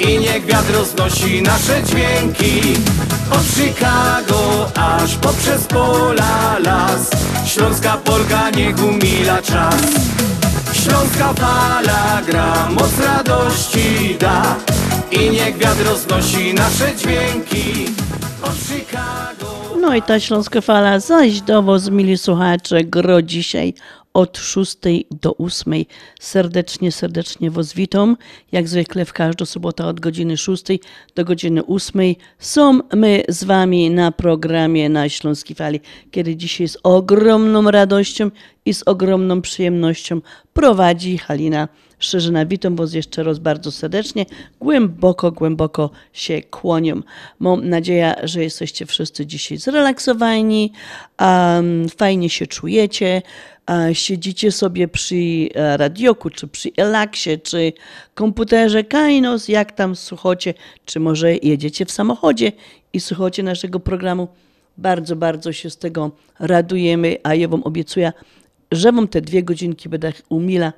I niech wiatr roznosi nasze dźwięki. Od Chicago aż poprzez pola las. Śląska Polka niech umila czas. Śląska fala gra, moc radości da. I niech wiatr roznosi nasze dźwięki. Od Chicago. No i ta śląska fala zaś do was, mili słuchacze, gro dzisiaj od 6 do 8. Serdecznie, serdecznie was witam. Jak zwykle w każdą sobotę od godziny 6 do godziny 8 są my z wami na programie na Śląskiej Fali, kiedy dzisiaj z ogromną radością i z ogromną przyjemnością prowadzi Halina Szerzyna. Witam Was jeszcze raz bardzo serdecznie. Głęboko, głęboko się kłonią. Mam nadzieję, że jesteście wszyscy dzisiaj zrelaksowani, um, fajnie się czujecie, a siedzicie sobie przy e, radioku, czy przy Elaksie, czy komputerze Kainos, jak tam słuchacie, czy może jedziecie w samochodzie i słuchacie naszego programu. Bardzo, bardzo się z tego radujemy, a ja Wam obiecuję, że Wam te dwie godzinki będę umila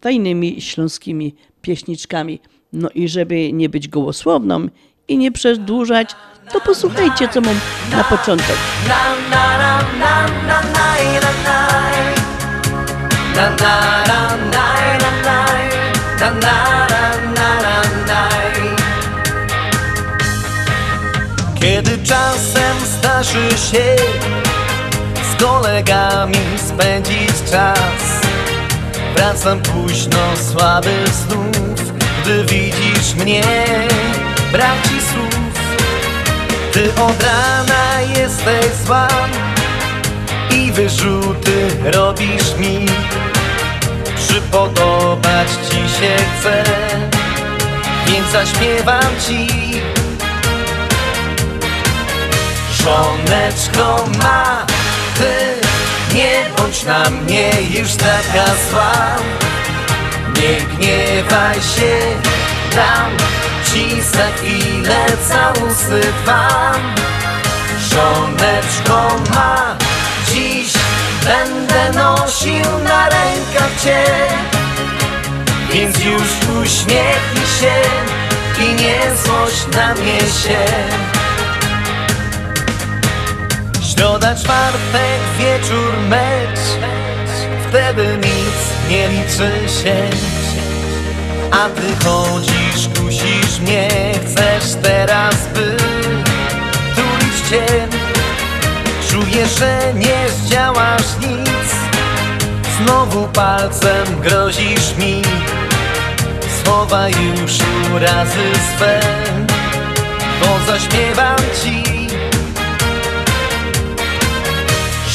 fajnymi śląskimi pieśniczkami. No i żeby nie być gołosłowną i nie przedłużać, to posłuchajcie, co mam na początek. Kiedy czasem zdarzy się z kolegami spędzić czas Wracam późno, słaby znów Gdy widzisz mnie, brak ci słów. Ty od rana jesteś zła I wyrzuty robisz mi. Przypodobać ci się chce Więc zaśpiewam ci. Żoneczko ma, ty bądź na mnie już taka zła. Nie gniewaj się, dam ci za chwilę całusy dwa Żoneczko ma, dziś będę nosił na rękach cię. Więc już uśmiechnij się i nie złość na mnie się Środa, czwartek, wieczór, mecz. Wtedy nic nie liczy się. A ty chodzisz, kusisz mnie. Chcesz teraz by tulić cię Czuję, że nie zdziałasz nic. Znowu palcem grozisz mi. Słowa już urazy swe. Bo zaśpiewam ci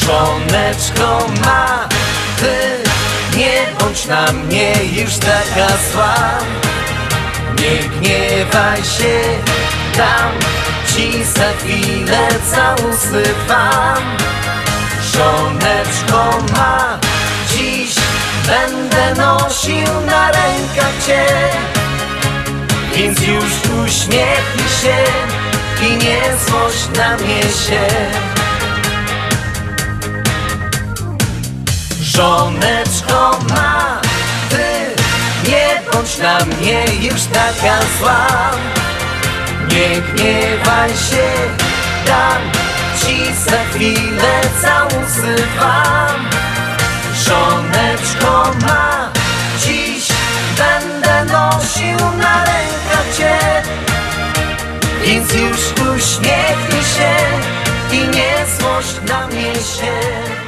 Żoneczko ma, ty nie bądź na mnie już taka zła. Nie gniewaj się, dam ci za chwilę całusy wam Żoneczko ma, dziś będę nosił na rękach cię. Więc już uśmiechnij się i nie złość na mnie się Żoneczko ma, ty nie bądź na mnie już taka zła. Nie gniewaj się, dam ci za chwilę całusy wam Żoneczko ma, dziś będę nosił na rękach cię Więc już uśmiechnij się i nie złość na mnie się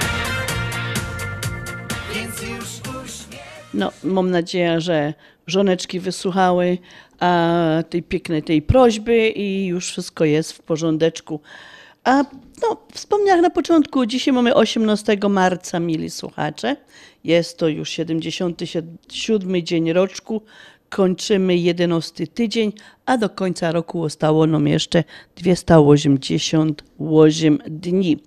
No, mam nadzieję, że żoneczki wysłuchały a, tej pięknej tej prośby i już wszystko jest w porządeczku. A no, wspomniałam na początku, dzisiaj mamy 18 marca, mili słuchacze. Jest to już 77 dzień roczku. Kończymy 11 tydzień, a do końca roku zostało nam jeszcze 288 dni.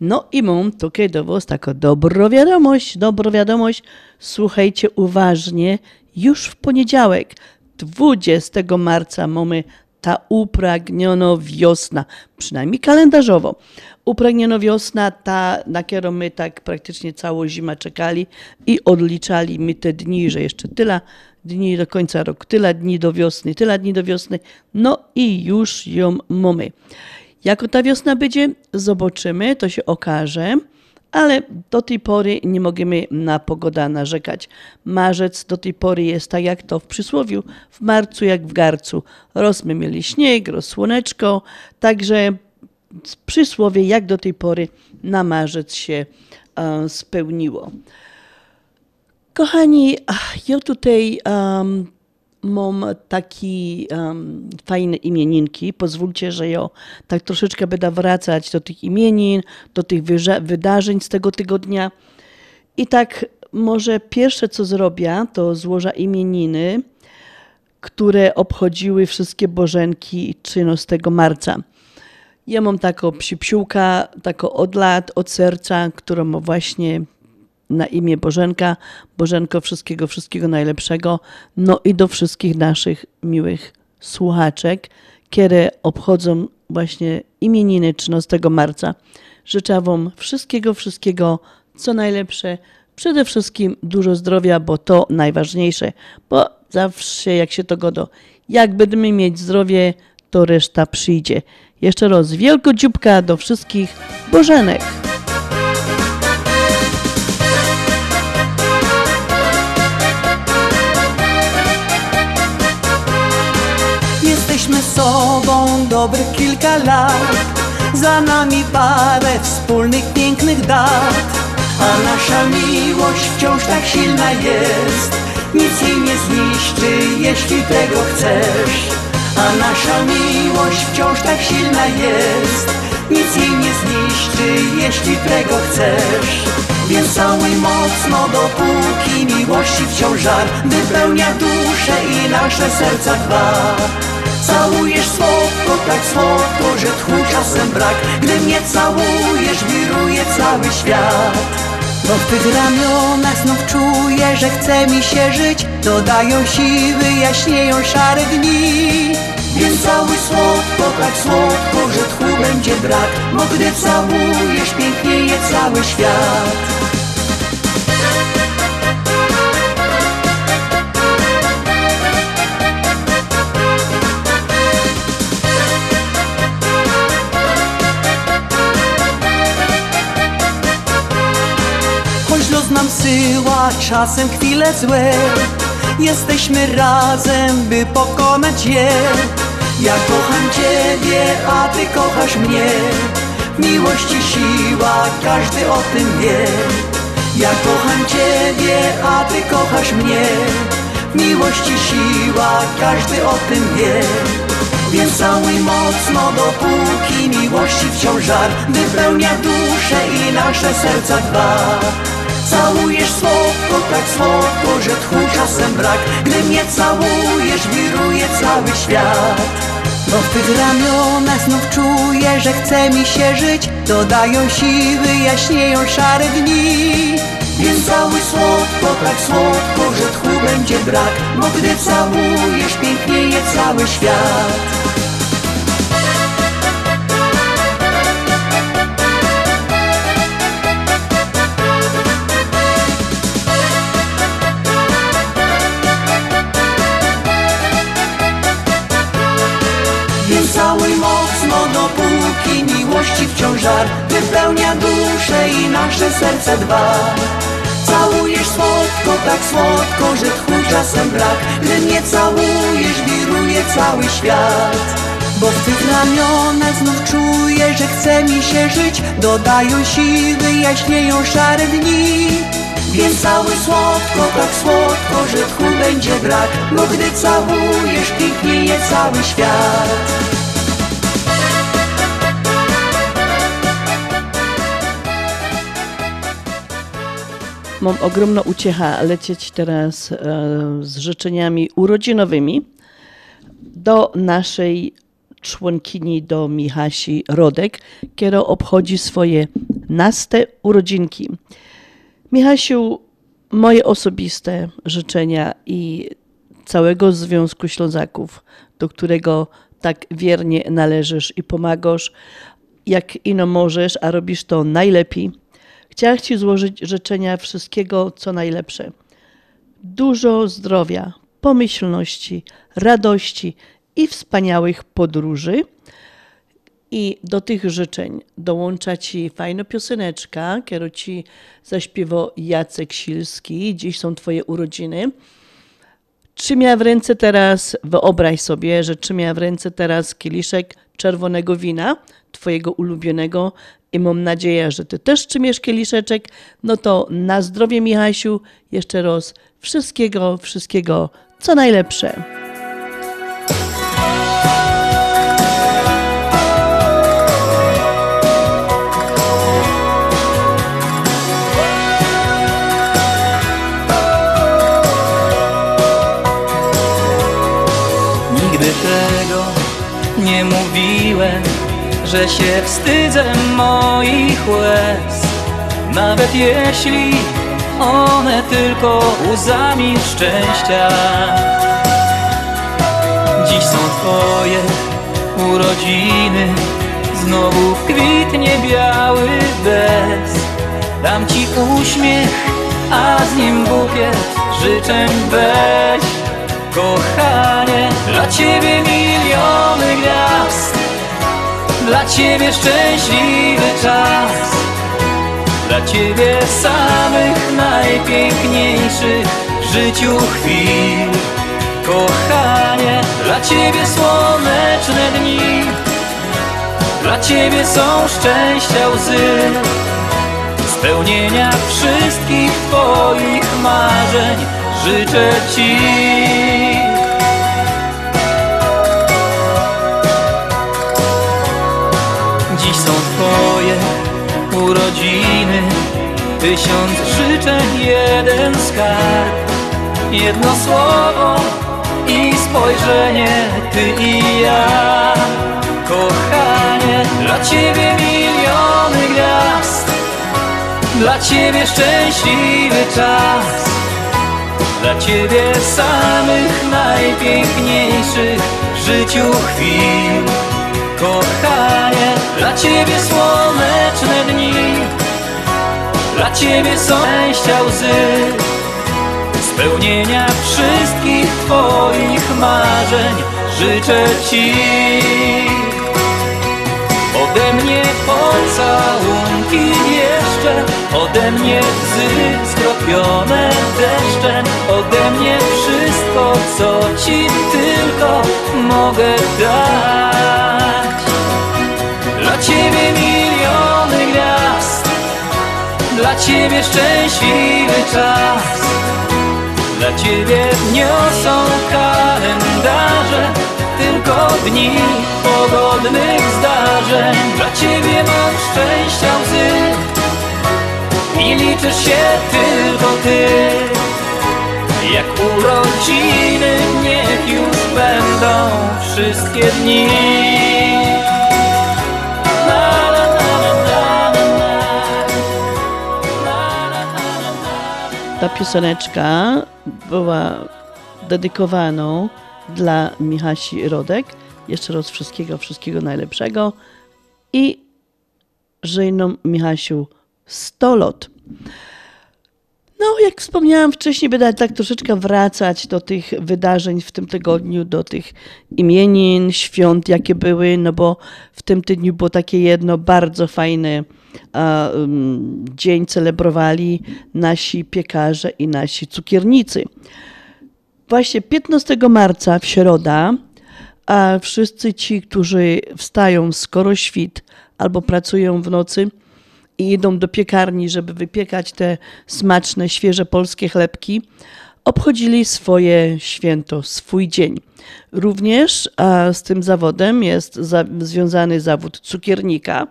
No i mam tutaj do Was taką dobrą wiadomość, dobrą wiadomość. Słuchajcie uważnie, już w poniedziałek, 20 marca mamy ta upragniono wiosna, przynajmniej kalendarzowo. Upragniono wiosna, ta, na którą my tak praktycznie całą zimę czekali i odliczali my te dni, że jeszcze tyle dni do końca roku, tyle dni do wiosny, tyle dni do wiosny, no i już ją mamy. Jako ta wiosna będzie, zobaczymy, to się okaże, ale do tej pory nie możemy na pogoda narzekać. Marzec do tej pory jest tak jak to w przysłowiu, w marcu jak w garcu. Roz my mieli śnieg, roz słoneczko, także przysłowie jak do tej pory na marzec się e, spełniło. Kochani, ja tutaj um, mam taki um, fajne imieninki. Pozwólcie, że ja tak troszeczkę będę wracać do tych imienin, do tych wydarzeń z tego tygodnia. I tak może pierwsze, co zrobię, to złożę imieniny, które obchodziły wszystkie bożenki 13 marca. Ja mam taką psiupsiułka, taką od lat, od serca, którą właśnie na imię Bożenka. Bożenko, wszystkiego, wszystkiego najlepszego. No i do wszystkich naszych miłych słuchaczek, które obchodzą właśnie imieniny 13 marca. Życzę Wam wszystkiego, wszystkiego, co najlepsze. Przede wszystkim dużo zdrowia, bo to najważniejsze, bo zawsze jak się to godo, jak będziemy mieć zdrowie, to reszta przyjdzie. Jeszcze raz wielko dzióbka do wszystkich Bożenek. Jesteśmy sobą dobrych kilka lat. Za nami parę wspólnych pięknych dat. A nasza miłość wciąż tak silna jest. Nic jej nie zniszczy, jeśli tego chcesz. A nasza miłość wciąż tak silna jest. Nic jej nie zniszczy, jeśli tego chcesz. Więc całuj mocno, dopóki miłości wciąż żar Wypełnia duszę i nasze serca dwa Całujesz słodko, tak słodko, że tchu czasem brak. Gdy mnie całujesz, wiruje cały świat. Bo w tych ramionach znów czuję, że chce mi się żyć. Dodają siły, jaśnieją szare dni. Więc całuj słodko, tak słodko, że tchu będzie brak. Bo gdy całujesz, pięknieje cały świat los nam syła czasem chwile złe. Jesteśmy razem, by pokonać je. Ja kocham Ciebie, a Ty kochasz mnie. Miłości siła, każdy o tym wie. Ja kocham Ciebie, a Ty kochasz mnie. Miłości siła, każdy o tym wie. Więc całuj mocno, dopóki miłości wciąż żar Wypełnia duszę i nasze serca dwa Całujesz słodko, tak słodko, że tchu czasem brak. Gdy mnie całujesz, wiruje cały świat. Bo w tych ramionach znów czuję, że chce mi się żyć. Dodają siły, jaśnieją szare dni. Więc cały słodko, tak słodko, że tchu będzie brak. Bo gdy całujesz, pięknieje cały świat żar Wypełnia duszę i nasze serce dwa. Całujesz słodko, tak słodko, że tchu czasem brak. Gdy mnie całujesz, wiruje cały świat. Bo w tych ramionach znów czuję, że chce mi się żyć. Dodają siły, jaśnieją szare dni. Więc cały słodko, tak słodko, że tchu będzie brak. Bo gdy całujesz, pięknieje cały świat Mam ogromną uciecha lecieć teraz e, z życzeniami urodzinowymi do naszej członkini, do Michasi Rodek, która obchodzi swoje naste urodzinki. Michasiu, moje osobiste życzenia i całego Związku Ślązaków, do którego tak wiernie należysz i pomagasz, jak ino możesz, a robisz to najlepiej. Chciałam Ci złożyć życzenia wszystkiego, co najlepsze. Dużo zdrowia, pomyślności, radości i wspaniałych podróży. I do tych życzeń dołącza Ci fajna pioseneczka, którą Ci zaśpiewał Jacek Silski. Dziś są Twoje urodziny. Trzymia w ręce teraz, wyobraź sobie, że trzymia w ręce teraz kieliszek czerwonego wina, Twojego ulubionego i mam nadzieję, że Ty też trzymiesz kieliszeczek. No to na zdrowie Michasiu, jeszcze raz wszystkiego, wszystkiego, co najlepsze. Nigdy tego nie mówiłem, że się wstydzę moich łez. Nawet jeśli one tylko łzami szczęścia. Dziś są twoje urodziny Znowu kwitnie biały bez. Dam ci uśmiech, a z nim bukiet życzeń weź. Kochanie, dla ciebie miliony gwiazd Dla ciebie szczęśliwy czas. Dla ciebie samych najpiękniejszych w życiu chwil. Kochanie, dla ciebie słoneczne dni. Dla ciebie są szczęścia łzy. Spełnienia wszystkich twoich marzeń życzę Ci. Są Twoje urodziny, tysiąc życzeń, jeden skarb, jedno słowo i spojrzenie, Ty i ja. Kochanie, dla Ciebie miliony gwiazd, dla Ciebie szczęśliwy czas. Dla Ciebie samych najpiękniejszych w życiu chwil Kochanie, dla Ciebie słoneczne dni Dla Ciebie są szczęścia łzy Spełnienia wszystkich Twoich marzeń życzę Ci. Ode mnie pocałunki jeszcze Ode mnie łzy skropione deszczem Ode mnie wszystko, co Ci tylko mogę dać Dla Ciebie miliony gwiazd. Dla Ciebie szczęśliwy czas. Dla Ciebie niosą kalendarze Tylko dni pogodnych zdarzeń. Dla Ciebie mam szczęścia łzy I liczysz się tylko Ty. Jak urodziny niech już będą wszystkie dni ta pioseneczka była dedykowana dla Michasi Rodek. Jeszcze raz wszystkiego, wszystkiego najlepszego i żejną Michasiu 100 lot. No, jak wspomniałam wcześniej, będę tak troszeczkę wracać do tych wydarzeń w tym tygodniu, do tych imienin, świąt, jakie były, no bo w tym tygodniu było takie jedno bardzo fajne dzień celebrowali nasi piekarze i nasi cukiernicy. Właśnie 15 marca w środa, a wszyscy ci, którzy wstają skoro świt albo pracują w nocy, i idą do piekarni, żeby wypiekać te smaczne, świeże polskie chlebki, obchodzili swoje święto, swój dzień. Również a z tym zawodem jest za, związany zawód cukiernika.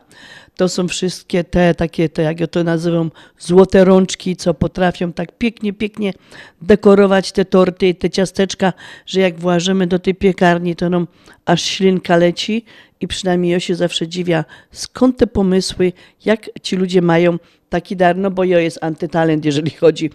To są wszystkie te takie, te, jak ja to nazywam, złote rączki, co potrafią tak pięknie, pięknie dekorować te torty i te ciasteczka, że jak włażymy do tej piekarni, to nam aż ślinka leci i przynajmniej ja się zawsze dziwia, skąd te pomysły, jak ci ludzie mają taki dar, no bo ja jest antytalent, jeżeli chodzi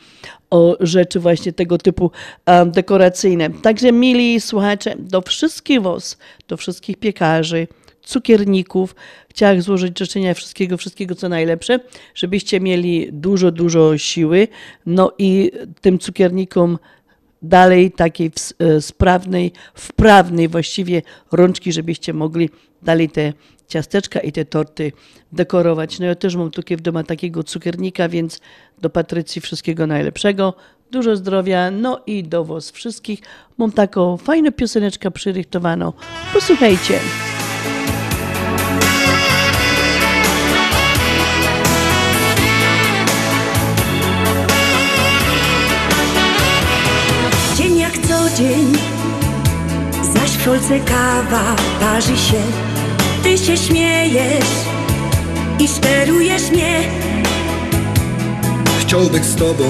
o rzeczy właśnie tego typu um, dekoracyjne. Także mili słuchacze, do wszystkich was, do wszystkich piekarzy, cukierników. Chciałam złożyć życzenia wszystkiego, wszystkiego co najlepsze, żebyście mieli dużo, dużo siły. No i tym cukiernikom dalej takiej sprawnej, wprawnej właściwie rączki, żebyście mogli dalej te ciasteczka i te torty dekorować. No ja też mam tutaj w domu takiego cukiernika, więc do Patrycji wszystkiego najlepszego. Dużo zdrowia, no i do was wszystkich. Mam taką fajną pioseneczkę przyrychtowaną. Posłuchajcie. Dzień, zaś w kolce kawa parzy się. Ty się śmiejesz i szperujesz mnie. Chciałbym z tobą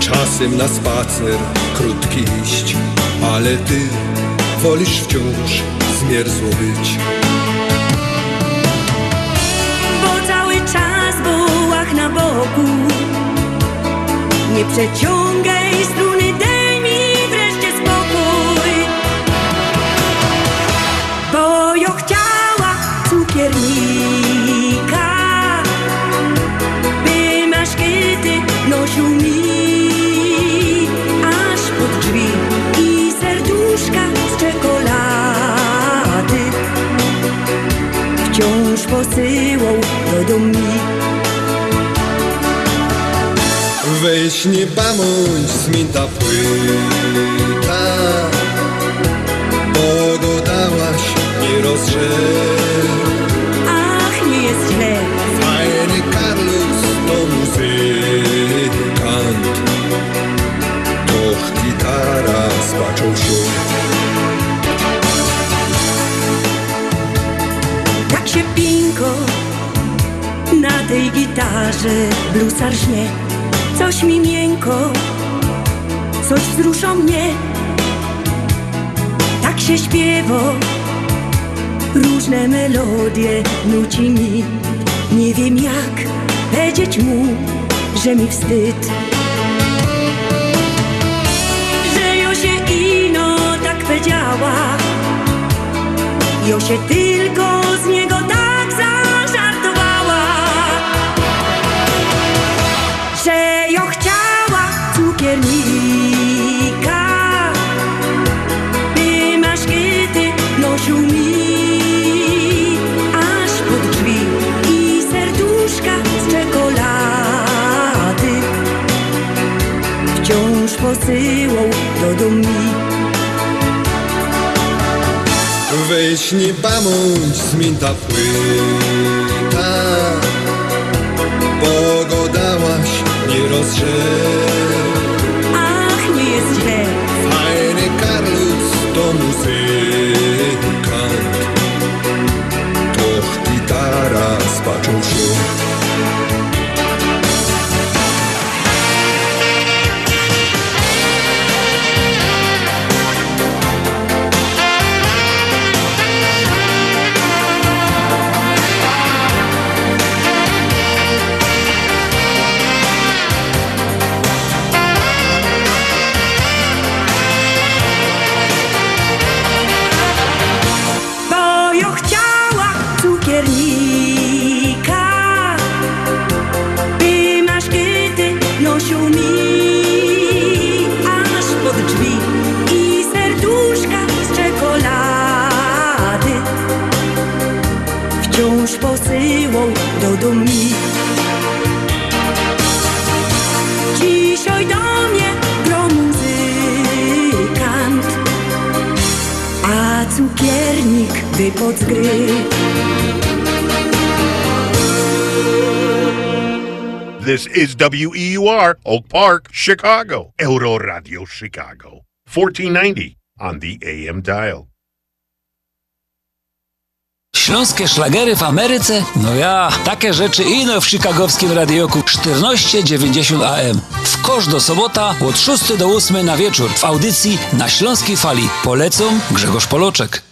czasem na spacer krótki iść, ale ty wolisz wciąż zmierzło być. Bo cały czas bułach na boku Nie przeciągaj struny, Weź nie bamądź zmięta płyta, bo go dałaś nie rozrzeć. Ach, nie jest źle, Fajny Carlos to muzykant, doch gitara spaczą się. tak się pinko na tej gitarze blusar żnie. Coś mi miękko, coś wzrusza mnie. Tak się śpiewa, różne melodie nuci mi. Nie wiem jak powiedzieć mu, że mi wstyd. Że jo się ino tak powiedziała Jo się tylko z niego Posyłał do domu mi Weź nie bamądź zmięta płyta, bo go dałaś nie rozrzeć. Ach, nie jest źle, Fajny Carlos to muzykant, z gry. This is WEUR, Oak Park, Chicago. Euro Radio Chicago. 1490 on the AM dial. Śląskie szlagery w Ameryce? No ja, takie rzeczy ino w chicagowskim radioku 1490 AM. W kosz do sobota od 6 do 8 na wieczór w audycji na Śląskiej Fali. Polecą Grzegorz Poloczek.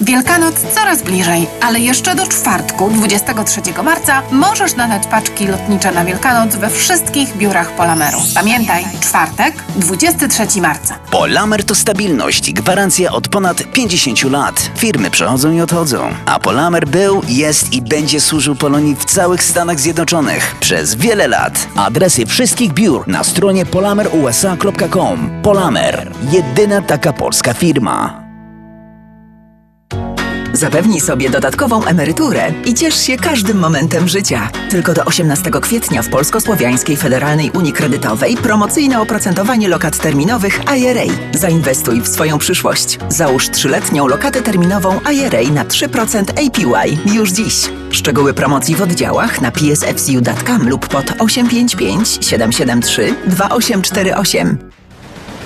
Wielkanoc coraz bliżej, ale jeszcze do czwartku, 23 marca, możesz nadać paczki lotnicze na Wielkanoc we wszystkich biurach Polameru. Pamiętaj, czwartek, 23 marca. Polamer to stabilność gwarancja od ponad 50 lat. Firmy przychodzą i odchodzą. A Polamer był, jest i będzie służył Polonii w całych Stanach Zjednoczonych przez wiele lat. Adresy wszystkich biur na stronie polamerusa.com. Polamer. Jedyna taka polska firma. Zapewnij sobie dodatkową emeryturę i ciesz się każdym momentem życia. Tylko do 18 kwietnia w Polsko-Słowiańskiej Federalnej Unii Kredytowej promocyjne oprocentowanie lokat terminowych IRA. Zainwestuj w swoją przyszłość. Załóż trzyletnią lokatę terminową IRA na 3% APY już dziś. Szczegóły promocji w oddziałach na psfcu.com lub pod 855 773 2848.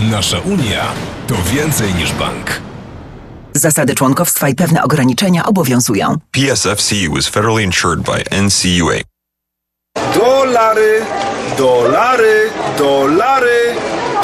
Nasza Unia to więcej niż bank. Zasady członkowstwa i pewne ograniczenia obowiązują. PSFCU is federally insured by NCUA. Dolary, dolary, dolary,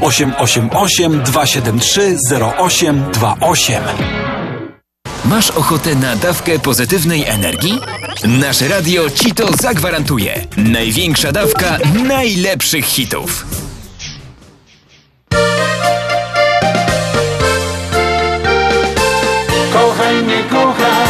888 273 0828. Masz ochotę na dawkę pozytywnej energii? Nasze radio ci to zagwarantuje. Największa dawka najlepszych hitów. Kochaj mnie, Kochaj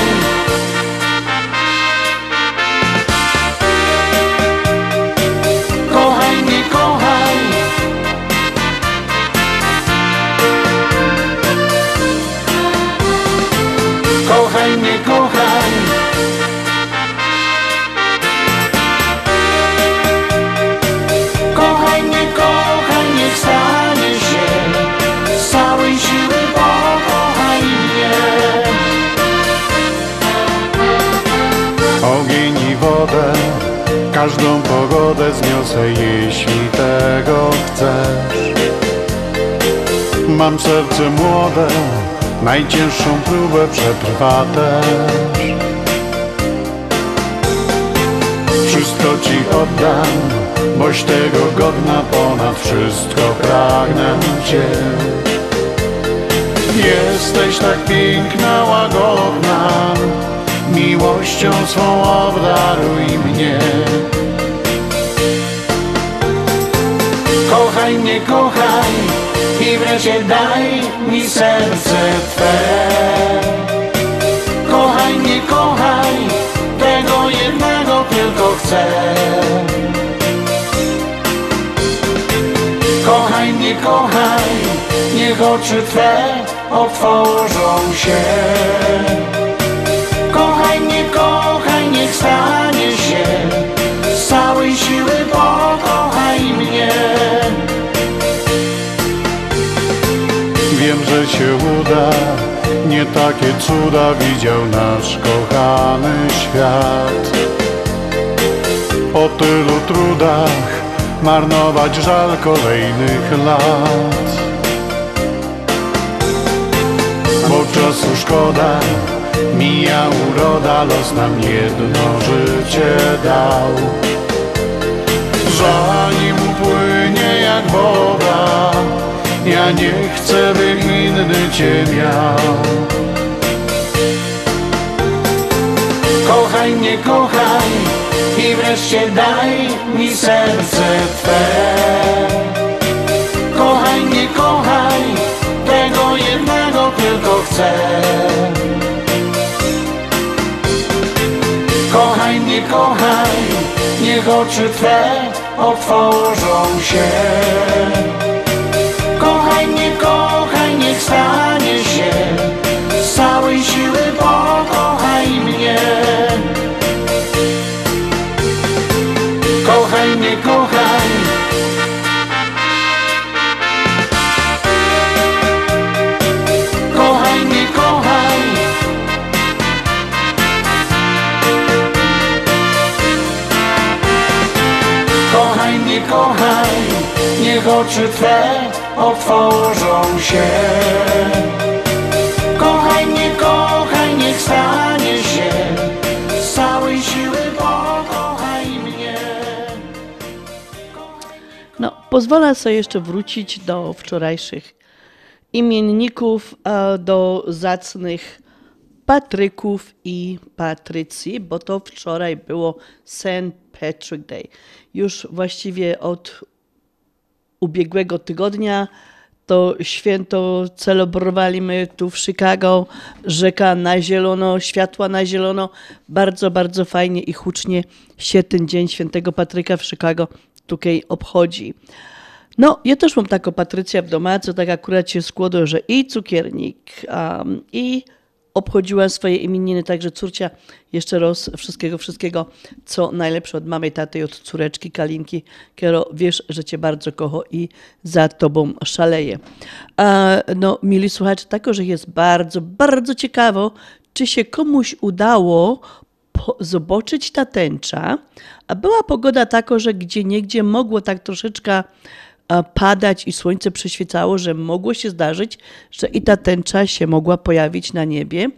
każdą pogodę zniosę, jeśli tego chcesz. Mam serce młode, najcięższą próbę przetrwa też. Wszystko ci oddam, boś tego godna, ponad wszystko pragnę cię. Jesteś tak piękna, łagodna, miłością swą obdaruj mnie. Kochaj mnie, kochaj i wreszcie daj mi serce Twe. Kochaj mnie, kochaj, tego jednego tylko chcę. Kochaj mnie, kochaj, niech oczy Twe otworzą się. Kochaj mnie, kochaj, niech stanie się z całej siły pokochaj mnie. Nie takie cuda widział nasz kochany świat. Po tylu trudach marnować żal kolejnych lat. Bo czasu szkoda, mija uroda, los nam jedno życie dał. Zanim upłynie jak woda, ja nie chcę, by inny cię miał. Kochaj mnie, kochaj i wreszcie daj mi serce Twe. Kochaj mnie, kochaj, tego jednego tylko chcę. Kochaj mnie, kochaj, niech oczy Twe otworzą się. Oczy Twe otworzą się. Kochaj mnie, kochaj, niech stanie się z całej siły pokochaj mnie. No, pozwolę sobie jeszcze wrócić do wczorajszych imienników, e, do zacnych Patryków i Patrycji, bo to wczoraj było St. Patrick Day. Już właściwie od ubiegłego tygodnia to święto celebrowaliśmy tu w Chicago. Rzeka na zielono, światła na zielono. Bardzo, bardzo fajnie i hucznie się ten Dzień Świętego Patryka w Chicago tutaj obchodzi. No, ja też mam taką Patrycję w domu, co tak akurat się składło, że i cukiernik, um, i obchodziła swoje imieniny, także córcia jeszcze raz wszystkiego, wszystkiego, co najlepsze od mamy, taty i od córeczki Kalinki, Kiero, wiesz, że cię bardzo kocho i za tobą szaleje. A, no, mili słuchacze, tako, że jest bardzo, bardzo ciekawo, czy się komuś udało zobaczyć ta tęcza, a była pogoda taka, że gdzie niegdzie mogło tak troszeczkę padać i słońce przyświecało, że mogło się zdarzyć, że i ta tęcza się mogła pojawić na niebie.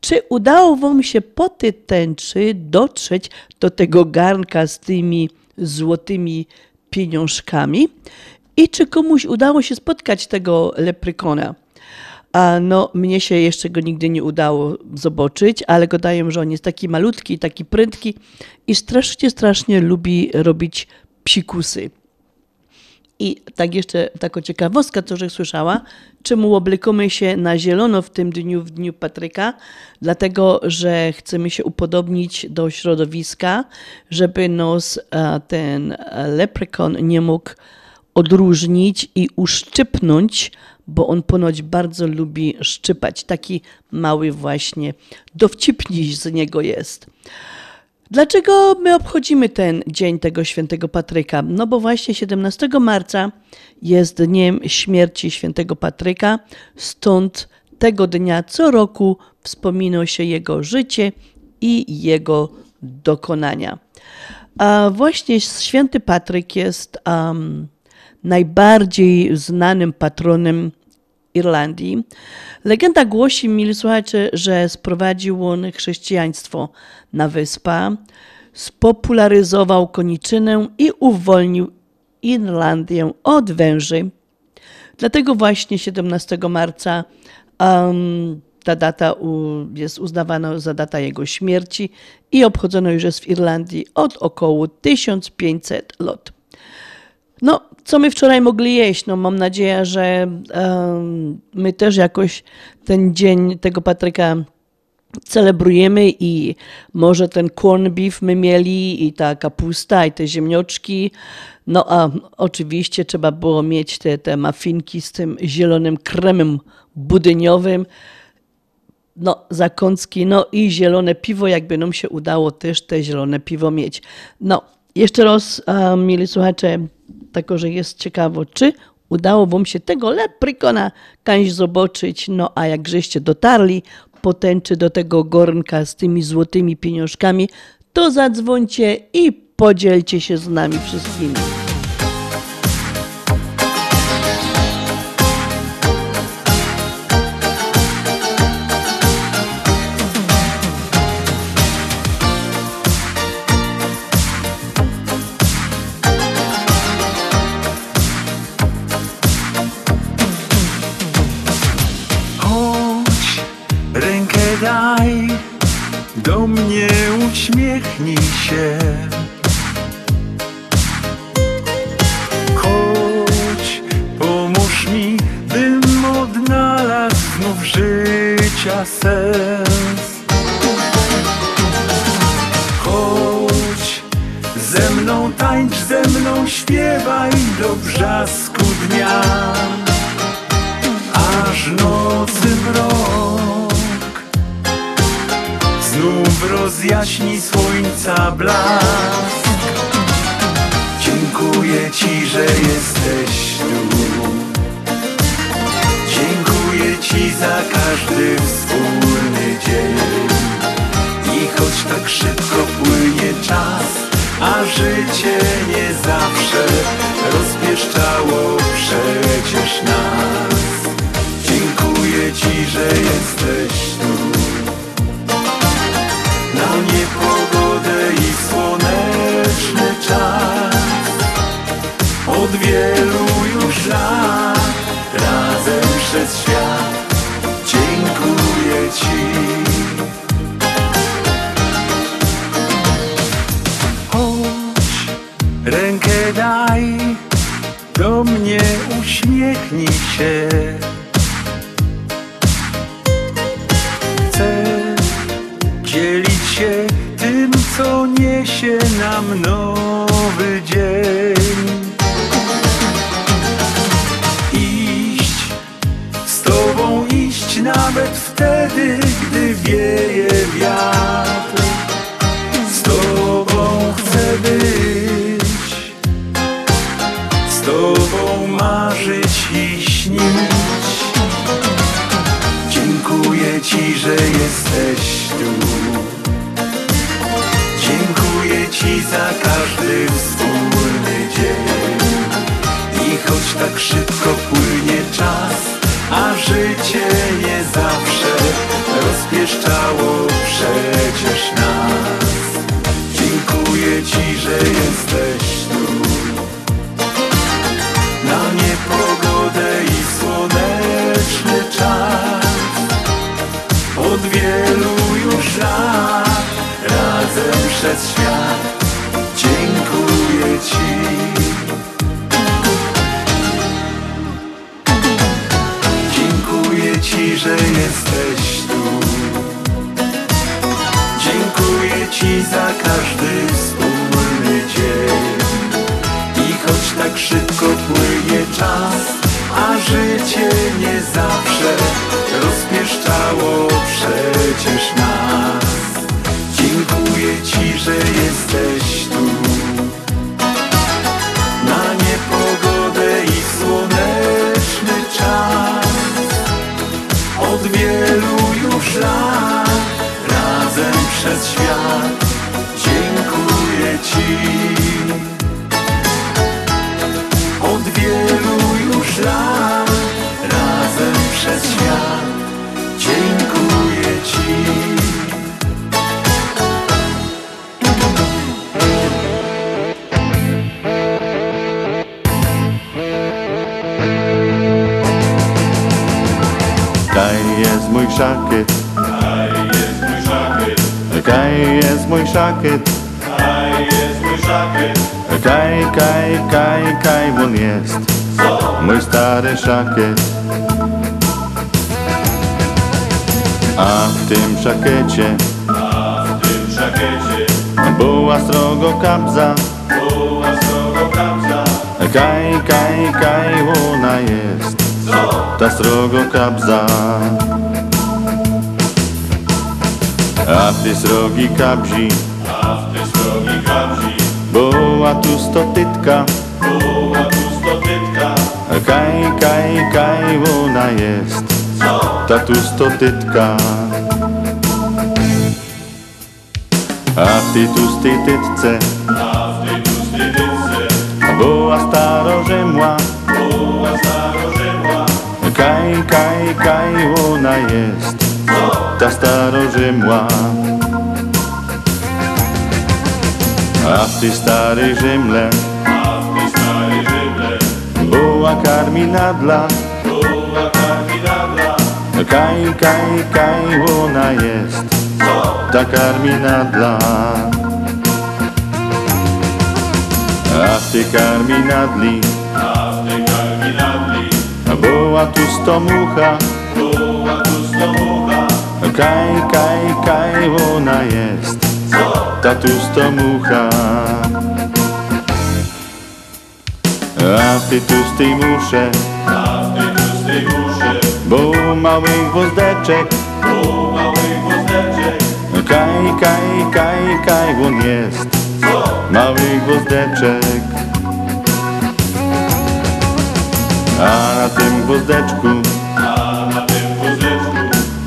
Czy udało Wam się po tej tęczy dotrzeć do tego garnka z tymi złotymi pieniążkami? I czy komuś udało się spotkać tego leprykona? A no, mnie się jeszcze go nigdy nie udało zobaczyć, ale go daję, że on jest taki malutki, taki prędki i strasznie, strasznie lubi robić psikusy. I tak jeszcze taka ciekawostka, co że słyszała, czemu oblekamy się na zielono w tym dniu, w dniu Patryka? Dlatego, że chcemy się upodobnić do środowiska, żeby nos e, ten leprekon nie mógł odróżnić i uszczypnąć, bo on ponoć bardzo lubi szczypać. Taki mały właśnie dowcipniś z niego jest. Dlaczego my obchodzimy ten dzień tego świętego Patryka? No bo właśnie 17 marca jest dniem śmierci świętego Patryka, stąd tego dnia co roku wspomina się jego życie i jego dokonania. A właśnie święty Patryk jest um, najbardziej znanym patronem Irlandii. Legenda głosi, mili słuchacze, że sprowadził on chrześcijaństwo na wyspę, spopularyzował koniczynę i uwolnił Irlandię od węży. Dlatego właśnie 17 marca um, ta data jest uznawana za data jego śmierci i obchodzono już jest w Irlandii od około 1500 lat. No, co my wczoraj mogli jeść? No, mam nadzieję, że um, my też jakoś ten dzień tego Patryka celebrujemy i może ten corn beef my mieli i ta kapusta i te ziemnioczki. No a oczywiście trzeba było mieć te, te mafinki z tym zielonym kremem budyniowym. No, zakąski, no i zielone piwo, jakby nam się udało też te zielone piwo mieć. No, jeszcze raz, um, mieli słuchacze, tako, że jest ciekawo, czy udało wam się tego leprykona kaś zobaczyć. No a jak żeście dotarli potęczy do tego gornka z tymi złotymi pieniążkami, to zadzwońcie i podzielcie się z nami wszystkimi. Sens. Chodź, ze mną tańcz, ze mną śpiewaj do brzasku dnia aż nocy mrok znów rozjaśni słońca blask. Dziękuję Ci, że jesteś tu. Ci za każdy wspólny dzień. I choć tak szybko płynie czas, a życie nie zawsze rozpieszczało przecież nas. Dziękuję Ci, że jesteś tu Na niepogodę i słoneczny czas Od wielu już lat Razem przez świat. Dziękuję Ci. Chodź, rękę daj Do mnie uśmiechnij się. Chcę dzielić się tym, co niesie nam nowy dzień. Nawet wtedy, gdy wieje wiatr. Z Tobą chcę być, z Tobą marzyć i śnić. Dziękuję Ci, że jesteś tu. Dziękuję Ci za każdy wspólny dzień. I choć tak szybko płynie czas, a życie nie zawsze rozpieszczało przecież nas. Dziękuję Ci, że jesteś tu. Na niepogodę i słoneczny czas od wielu już lat razem przez świat. Że jesteś tu. Dziękuję Ci za każdy wspólny dzień. I choć tak szybko płynie czas, a życie nie zawsze rozpieszczało przecież jest, mój stary szakiet. A w tym szakiecie była srogo kabza, kaj, kaj, kaj ona jest, ta srogo kabza. A w tej srogi kabzi była tu stotytka, kaj, ona jest ta tustotytka. A w tej tustej tytce była starorzymła. Kaj, kaj, kaj, ona jest ta starorzymła. A w tej starej Rzymle była karminadla. Kaj, kaj, kaj, ona jest ta karminadla. A w tej karminadli była tu stomucha. Kaj, kaj, kaj, ona jest ta tu stomucha. A w tej tustej muszę Było małych gwozdeczek. Kaj, kaj, kaj, kaj, on jest. Mały gwozdeczek. A na tym gwozdeczku.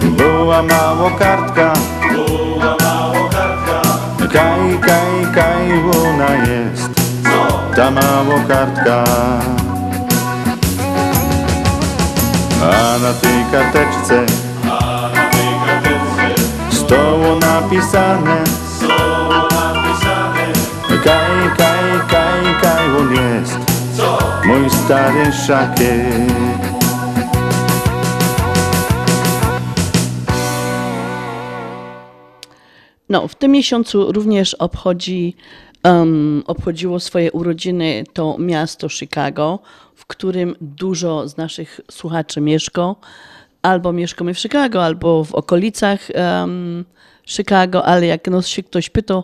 Była mało kartka. Kaj, kaj, kaj, ona jest Ta mało kartka. A na tej karteczce Stoło napisane. Kaj, kaj, kaj, kaj, on jest Mój stary szakier. No, w tym miesiącu również obchodzi, um, obchodziło swoje urodziny to miasto Chicago, w którym dużo z naszych słuchaczy mieszka. Albo mieszkamy w Chicago, albo w okolicach um, Chicago, ale jak nas się ktoś pyta,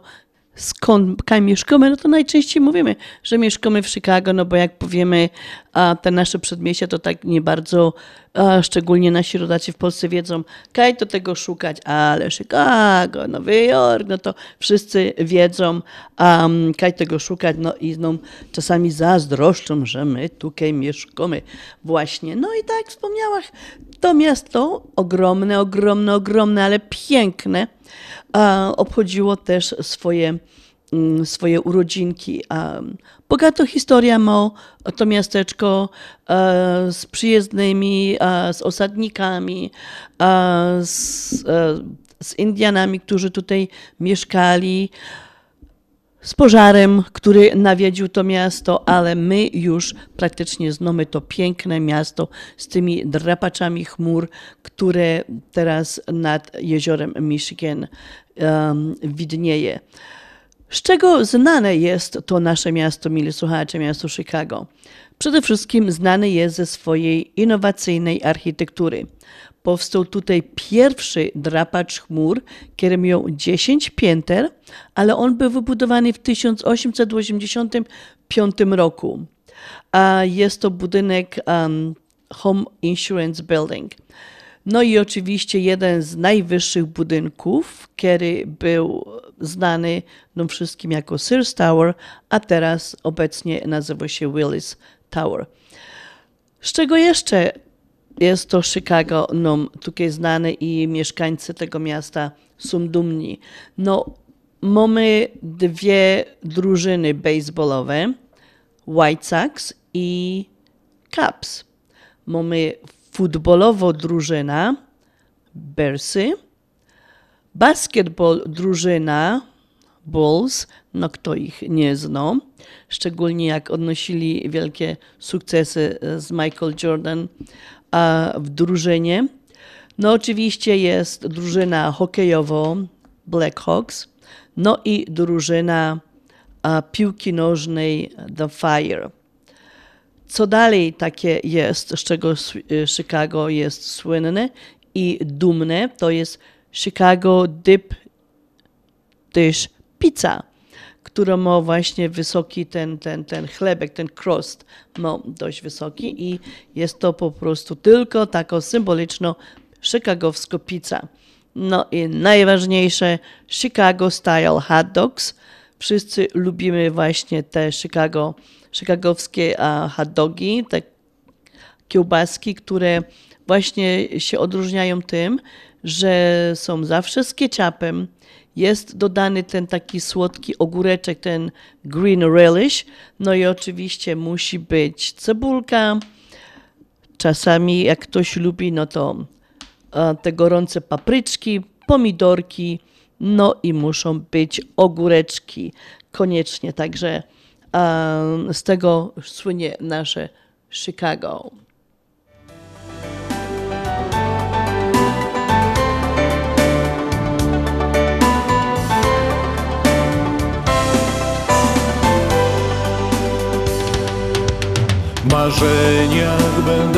skąd kaj mieszkamy, no to najczęściej mówimy, że mieszkamy w Chicago, no bo jak powiemy a te nasze przedmieścia, to tak nie bardzo, a szczególnie nasi rodacy w Polsce wiedzą, kaj to tego szukać, ale Chicago, Nowy Jork, no to wszyscy wiedzą, um, kaj tego szukać, no i no, czasami zazdroszczą, że my tutaj mieszkamy właśnie. No i tak jak wspomniałam, to miasto ogromne, ogromne, ogromne, ale piękne, a obchodziło też swoje, mm, swoje urodzinki. Bogato historia ma to miasteczko e, z przyjezdnymi, e, z osadnikami, e, z, z Indianami, którzy tutaj mieszkali z pożarem, który nawiedził to miasto, ale my już praktycznie znamy to piękne miasto z tymi drapaczami chmur, które teraz nad jeziorem Michigan um, widnieje. Z czego znane jest to nasze miasto, mili słuchacze, miasto Chicago? Przede wszystkim znane jest ze swojej innowacyjnej architektury. Powstał tutaj pierwszy drapacz chmur, który miał 10 pięter, ale on był wybudowany w 1885 roku. A jest to budynek um, Home Insurance Building. No i oczywiście jeden z najwyższych budynków, który był znany no wszystkim jako Sears Tower, a teraz obecnie nazywa się Willis Tower. Z czego jeszcze jest to Chicago no, tutaj znane i mieszkańcy tego miasta są dumni. No, mamy dwie drużyny baseballowe, White Sox i Cubs. Mamy futbolowo drużyna Bearsy, basketball drużyna Bulls, no kto ich nie zna, szczególnie jak odnosili wielkie sukcesy z Michael Jordan w drużynie. No oczywiście jest drużyna hokejowa Blackhawks, no i drużyna piłki nożnej The Fire. Co dalej takie jest, z czego Chicago jest słynne i dumne, to jest Chicago Dip Dish Pizza, która ma właśnie wysoki ten, ten, ten chlebek, ten crust ma dość wysoki i jest to po prostu tylko taka symboliczno chicagowska pizza. No i najważniejsze Chicago Style Hot Dogs. Wszyscy lubimy właśnie te Chicago, chicagowskie hot dogi, te kiełbaski, które właśnie się odróżniają tym, że są zawsze z ketchupem, jest dodany ten taki słodki ogóreczek, ten green relish, no i oczywiście musi być cebulka, czasami jak ktoś lubi, no to e, te gorące papryczki, pomidorki, no i muszą być ogóreczki. Koniecznie, także e, z tego słynie nasze Chicago. Marzeniach będę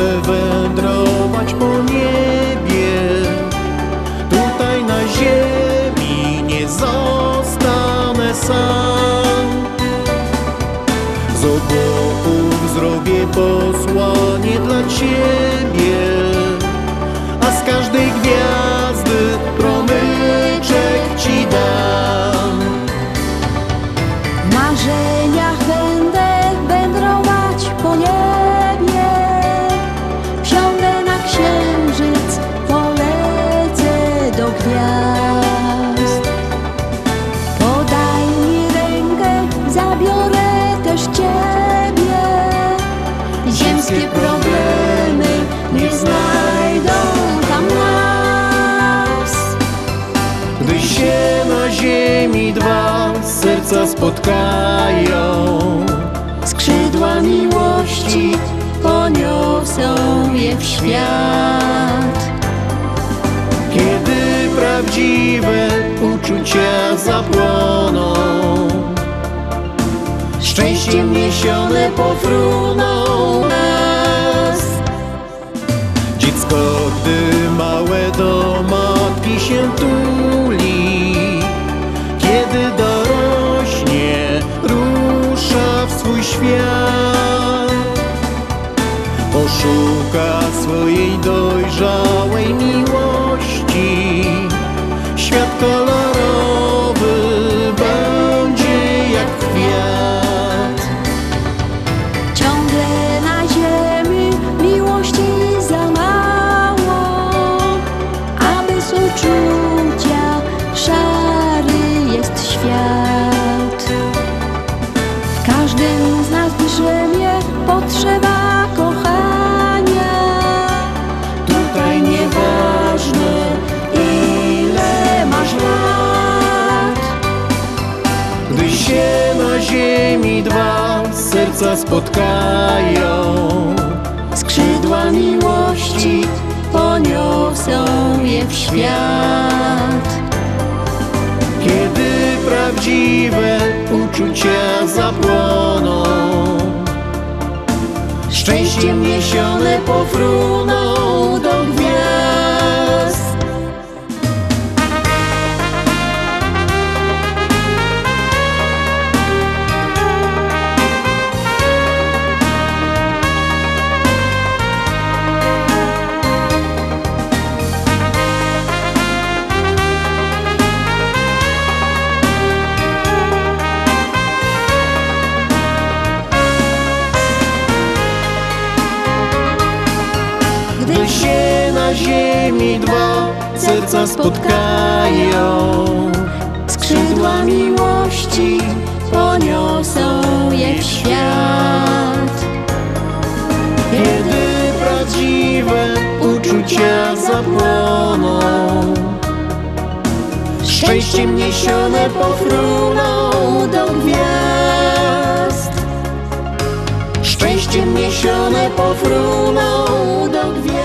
spotkają. Skrzydła miłości poniosą je w świat. Kiedy prawdziwe uczucia zapłoną Szczęściem niesione pofruną nas. Dziecko, gdy małe do matki się tuli john spotkają. Skrzydła miłości poniosą je w świat. Kiedy prawdziwe uczucia zapłoną Szczęściem niesione pofruną spotkają. Skrzydła miłości poniosą je w świat. Kiedy prawdziwe uczucia zapłoną Szczęściem niesione pofruną do gwiazd. Szczęściem niesione pofruną do gwiazd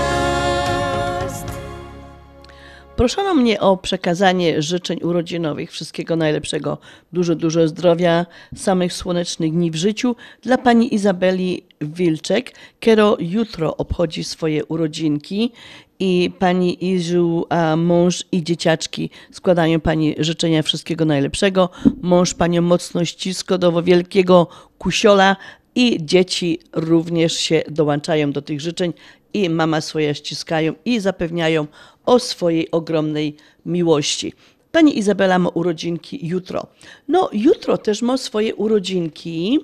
Proszono mnie o przekazanie życzeń urodzinowych, wszystkiego najlepszego, dużo, dużo zdrowia, samych słonecznych dni w życiu. Dla pani Izabeli Wilczek, która jutro obchodzi swoje urodzinki i pani Izu, a mąż i dzieciaczki składają pani życzenia wszystkiego najlepszego. Mąż panią mocno ścisko do wielkiego kusiola i dzieci również się dołączają do tych życzeń i mama swoje ściskają i zapewniają o swojej ogromnej miłości. Pani Izabela ma urodzinki jutro. No, jutro też ma swoje urodzinki,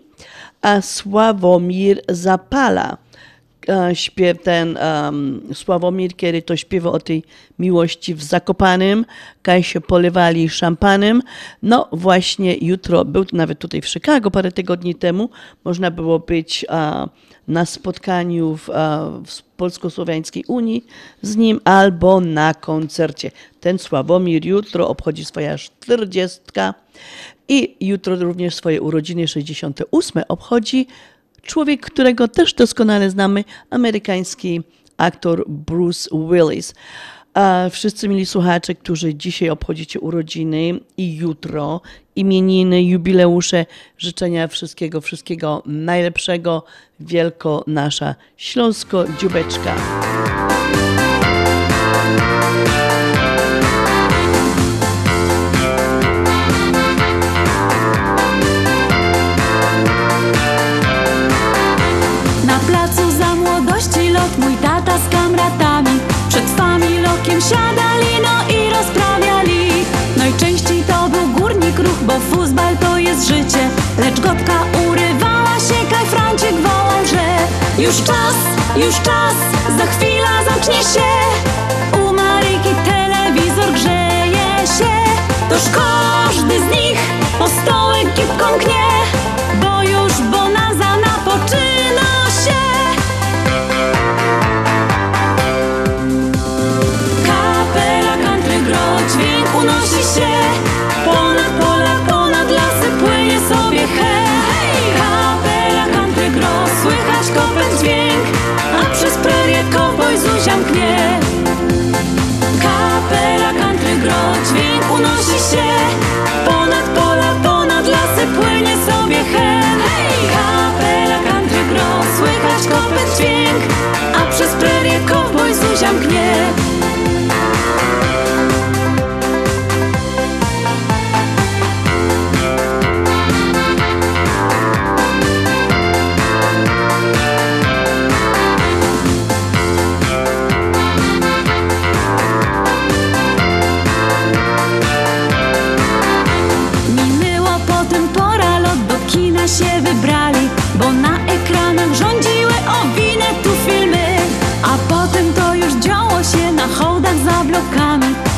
a Sławomir Zapala. E, śpiew ten um, Sławomir, kiedy to śpiewa o tej miłości w Zakopanym, kaj się polewali szampanem. No właśnie jutro, był nawet tutaj w Chicago parę tygodni temu, można było być a, na spotkaniu w, a, w Polsko-Słowiańskiej Unii z nim albo na koncercie. Ten Sławomir jutro obchodzi swoja 40 i jutro również swoje urodziny 68 obchodzi człowiek, którego też doskonale znamy, amerykański aktor Bruce Willis. A wszyscy mili słuchacze, którzy dzisiaj obchodzicie urodziny i jutro, imieniny, jubileusze, życzenia wszystkiego, wszystkiego najlepszego. Wielko nasza Śląsko-Dziubeczka. Jest życie Lecz gotka urywała się, kaj Franciek wołał, że Już czas, już czas, za chwilę zacznie się. U Maryjki telewizor grzeje się Toż każdy z nich o stołek kipką knie unosi się. Ponad pola, ponad lasy płynie sobie hej Kapela country gro, słychać kopet dźwięk A przez prerię kowboj Zuzia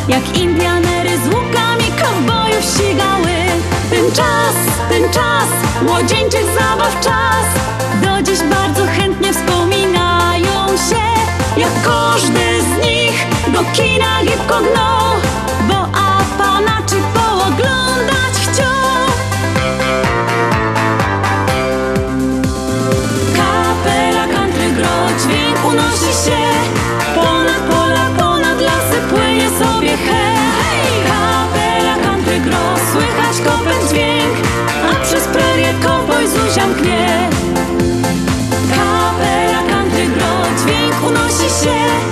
Jak Indianery z łukami kowbojów ścigały. Ten czas, ten czas, młodzieńczych zabaw czas. Do dziś bardzo chętnie wspominają się Jak każdy z nich do kina gipko gną unosi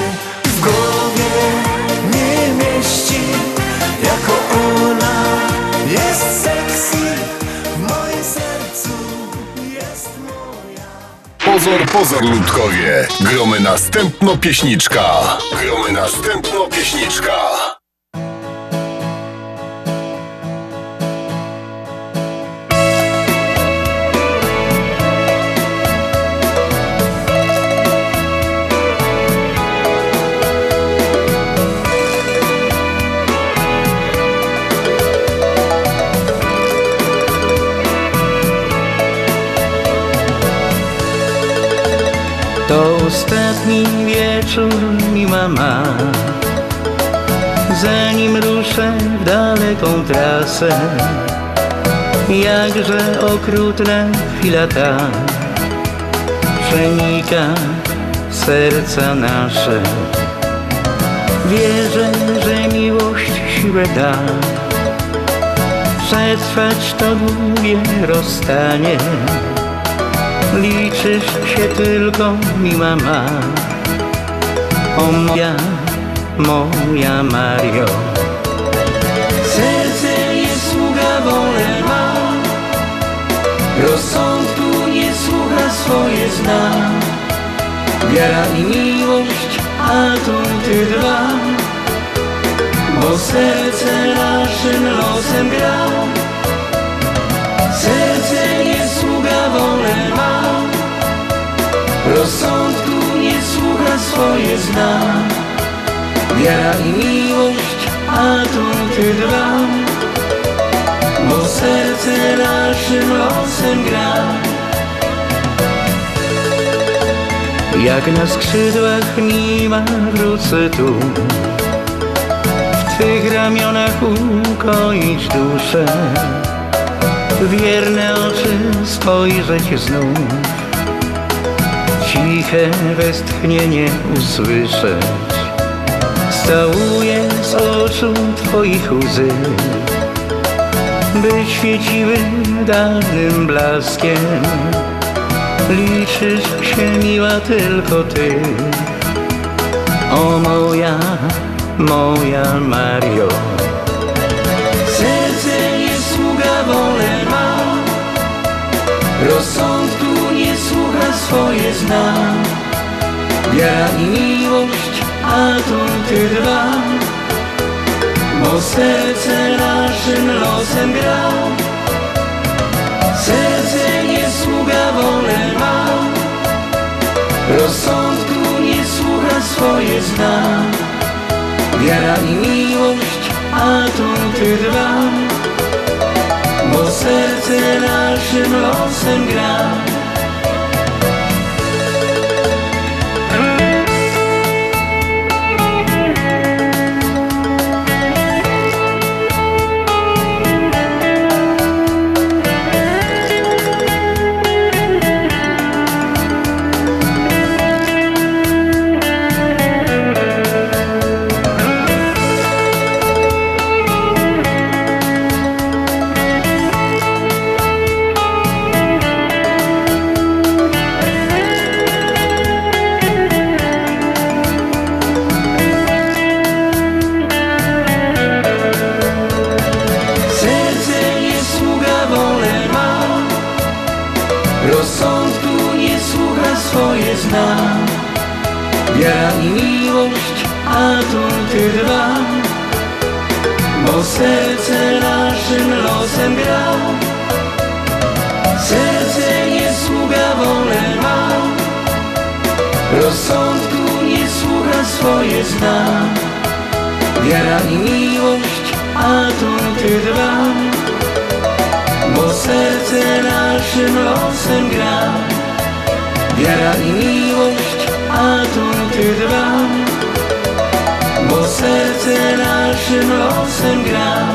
Pozor, pozor, ludkowie. Gromy następno pieśniczka. Gromy następno pieśniczka. Ostatni wieczór mi mama Zanim ruszę w daleką trasę Jakże okrutna chwila ta. Przenika serca nasze. Wierzę, że miłość siłę da. Przetrwać to długie rozstanie Liczysz się tylko mi mama O moja, moja Mario. Serce nie sługa wolę ma. Rozsądku nie słucha swoje zna. Wiara i miłość, a tu ty dwa. Bo serce naszym losem gra. Serce Rozsądku nie słucha swoje zna. Wiara i miłość, a tu ty dwa. Bo serce naszym losem gra. Jak na skrzydłach nima wrócę tu. W Twych ramionach ukoić duszę. Wierne oczy spojrzeć znów Ciche westchnienie usłyszeć. Stałuję z oczu Twoich łzy By świeciły dawnym blaskiem. Liczysz się miła tylko Ty. O moja, moja Mario. Serce nie sługa wolę ma. Słucha swoje zna Wiara i miłość, a tu Ty dwa. Bo serce naszym losem gra. Serce nie sługa wolę ma. Rozsądku nie słucha swoje zna. Wiara i miłość, a tu Ty dwa. Bo serce naszym losem gra Wiara i miłość, a tu Ty dwa Bo serce naszym losem gra Wiara i miłość, a tu Ty dwa Bo serce naszym losem gra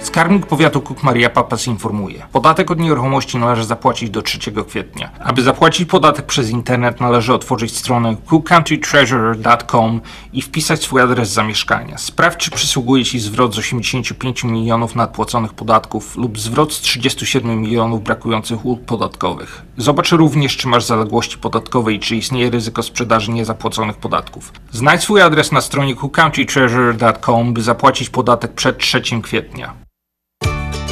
Skarbnik Powiatu Kuk Maria Papas informuje. Podatek od nieruchomości należy zapłacić do 3 kwietnia. Aby zapłacić podatek przez internet należy otworzyć stronę cookcountrytreasurer.com i wpisać swój adres zamieszkania. Sprawdź czy przysługuje Ci zwrot z 85 milionów nadpłaconych podatków lub zwrot z 37 milionów brakujących ulg podatkowych. Zobacz również czy masz zaległości podatkowe i czy istnieje ryzyko sprzedaży niezapłaconych podatków. Znajdź swój adres na stronie cookcountrytreasurer.com by zapłacić podatek przed 3 kwietnia.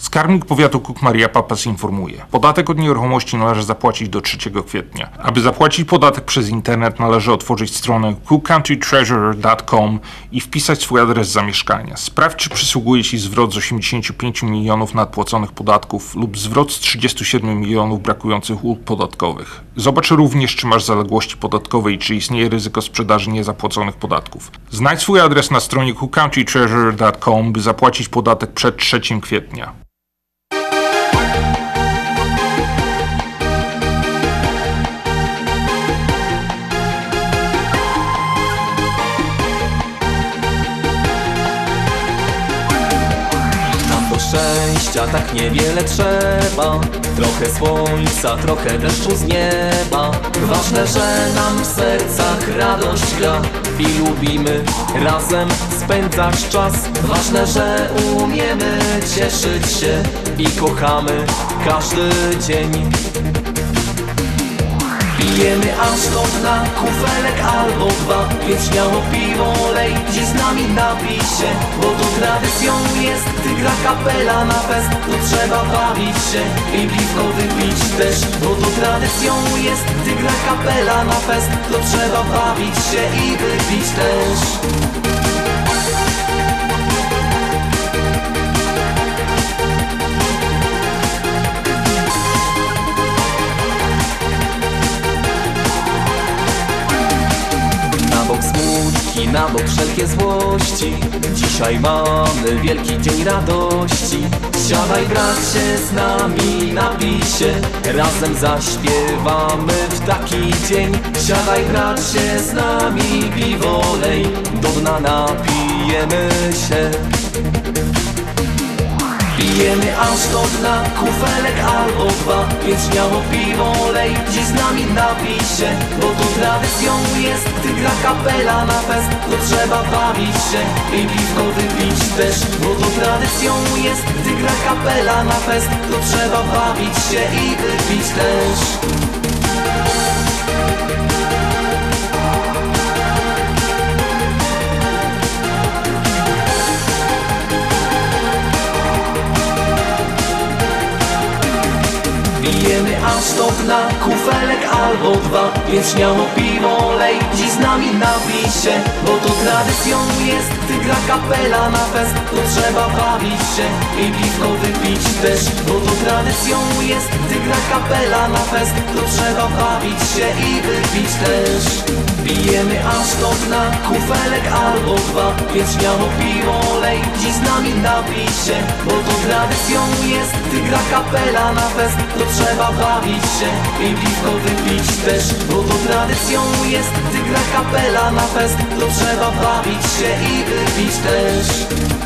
Skarbnik Powiatu Cook Maria Papas informuje. Podatek od nieruchomości należy zapłacić do 3 kwietnia. Aby zapłacić podatek przez internet należy otworzyć stronę cookcountytreasurer.com i wpisać swój adres zamieszkania. Sprawdź czy przysługuje Ci zwrot z 85 milionów nadpłaconych podatków lub zwrot z 37 milionów brakujących ulg podatkowych. Zobacz również czy masz zaległości podatkowe i czy istnieje ryzyko sprzedaży niezapłaconych podatków. Znajdź swój adres na stronie cookcountytreasurer.com by zapłacić podatek przed 3 kwietnia. Szczęścia tak niewiele trzeba. Trochę słońca, trochę deszczu z nieba. Ważne, że nam w sercach radość gra. I lubimy razem spędzać czas. Ważne, że umiemy cieszyć się I kochamy każdy dzień Pijemy aż do dna, kufelek albo dwa. Więc śmiało piwo lej, dziś z nami napij się Bo to tradycją jest, gdy gra kapela na fest To trzeba bawić się i piwko wypić też Bo to tradycją jest, gdy gra kapela na fest To trzeba bawić się i wypić też smutki, na bok wszelkie złości. Dzisiaj mamy wielki dzień radości. Siadaj bracie z nami, napij się. Razem zaśpiewamy w taki dzień. Siadaj bracie z nami, piwo lej Do dna napijemy się Pijemy aż do dna, kufelek albo dwa Więc śmiało piwo lej, dziś z nami napij się Bo to tradycją jest, gdy gra kapela na fest To trzeba bawić się i piwko wypić też Bo to tradycją jest, gdy gra kapela na fest To trzeba bawić się i wypić też Aż do dna, kufelek albo dwa. Więc śmiało piwo dziś z nami napij się Bo to tradycją jest, gdy gra kapela na fest. To trzeba bawić się i piwko wypić też Bo to tradycją jest, gdy gra kapela na fest. To trzeba bawić się i wypić też. Pijemy aż do dna, kufelek albo dwa. Więc śmiało piwo dziś z nami napij się Bo to tradycją jest, gdy gra kapela na fest. To trzeba bawić się i piwko wypić też Bo to tradycją jest, gdy gra kapela na fest To trzeba bawić się i wypić też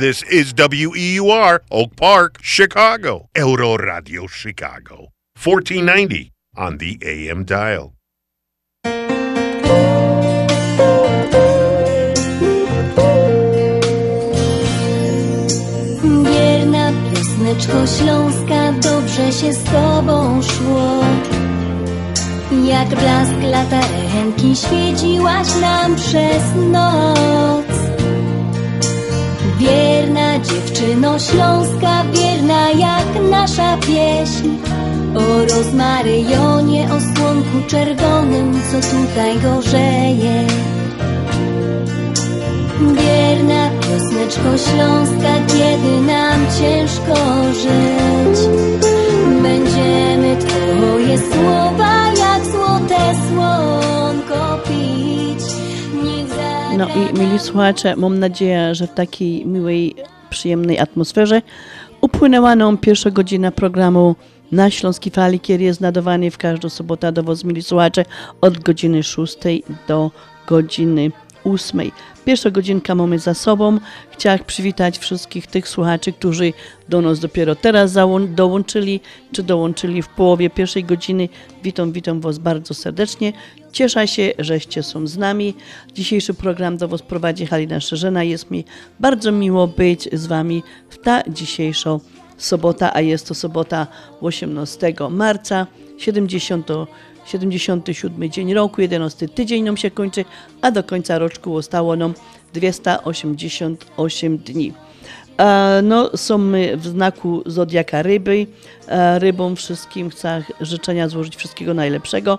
This is WEUR, Oak Park, Chicago. Euro Radio Chicago. 1490 on the AM dial. Wierna piosneczko śląska, dobrze się z tobą szło. Jak blask latarenki świeciłaś nam przez noc. Wierna dziewczyno śląska, wierna jak nasza pieśń. O rozmaryjonie, o słonku czerwonym, co tutaj gorzeje. Wierna piosneczko śląska, kiedy nam ciężko żyć Będziemy Twoje słowa jak złote pić No i mili słuchacze, mam nadzieję, że w takiej miłej, przyjemnej atmosferze upłynęła nam pierwsza godzina programu na Śląskiej Fali, który jest nadawany w każdą sobotę do was, mili słuchacze, od godziny 6 do godziny 8. Pierwsza godzinka mamy za sobą. Chciałam przywitać wszystkich tych słuchaczy, którzy do nas dopiero teraz dołączyli, czy dołączyli w połowie pierwszej godziny. Witam, witam Was bardzo serdecznie. Cieszę się, żeście są z nami. Dzisiejszy program do Was prowadzi Halina Szerzena. Jest mi bardzo miło być z Wami w ta dzisiejsza sobota, a jest to sobota 18 marca 70 77 dzień roku, 11 tydzień nam się kończy, a do końca roczku zostało nam 288 dni. No, są my w znaku Zodiaka Ryby. Rybom wszystkim chcę życzenia złożyć wszystkiego najlepszego.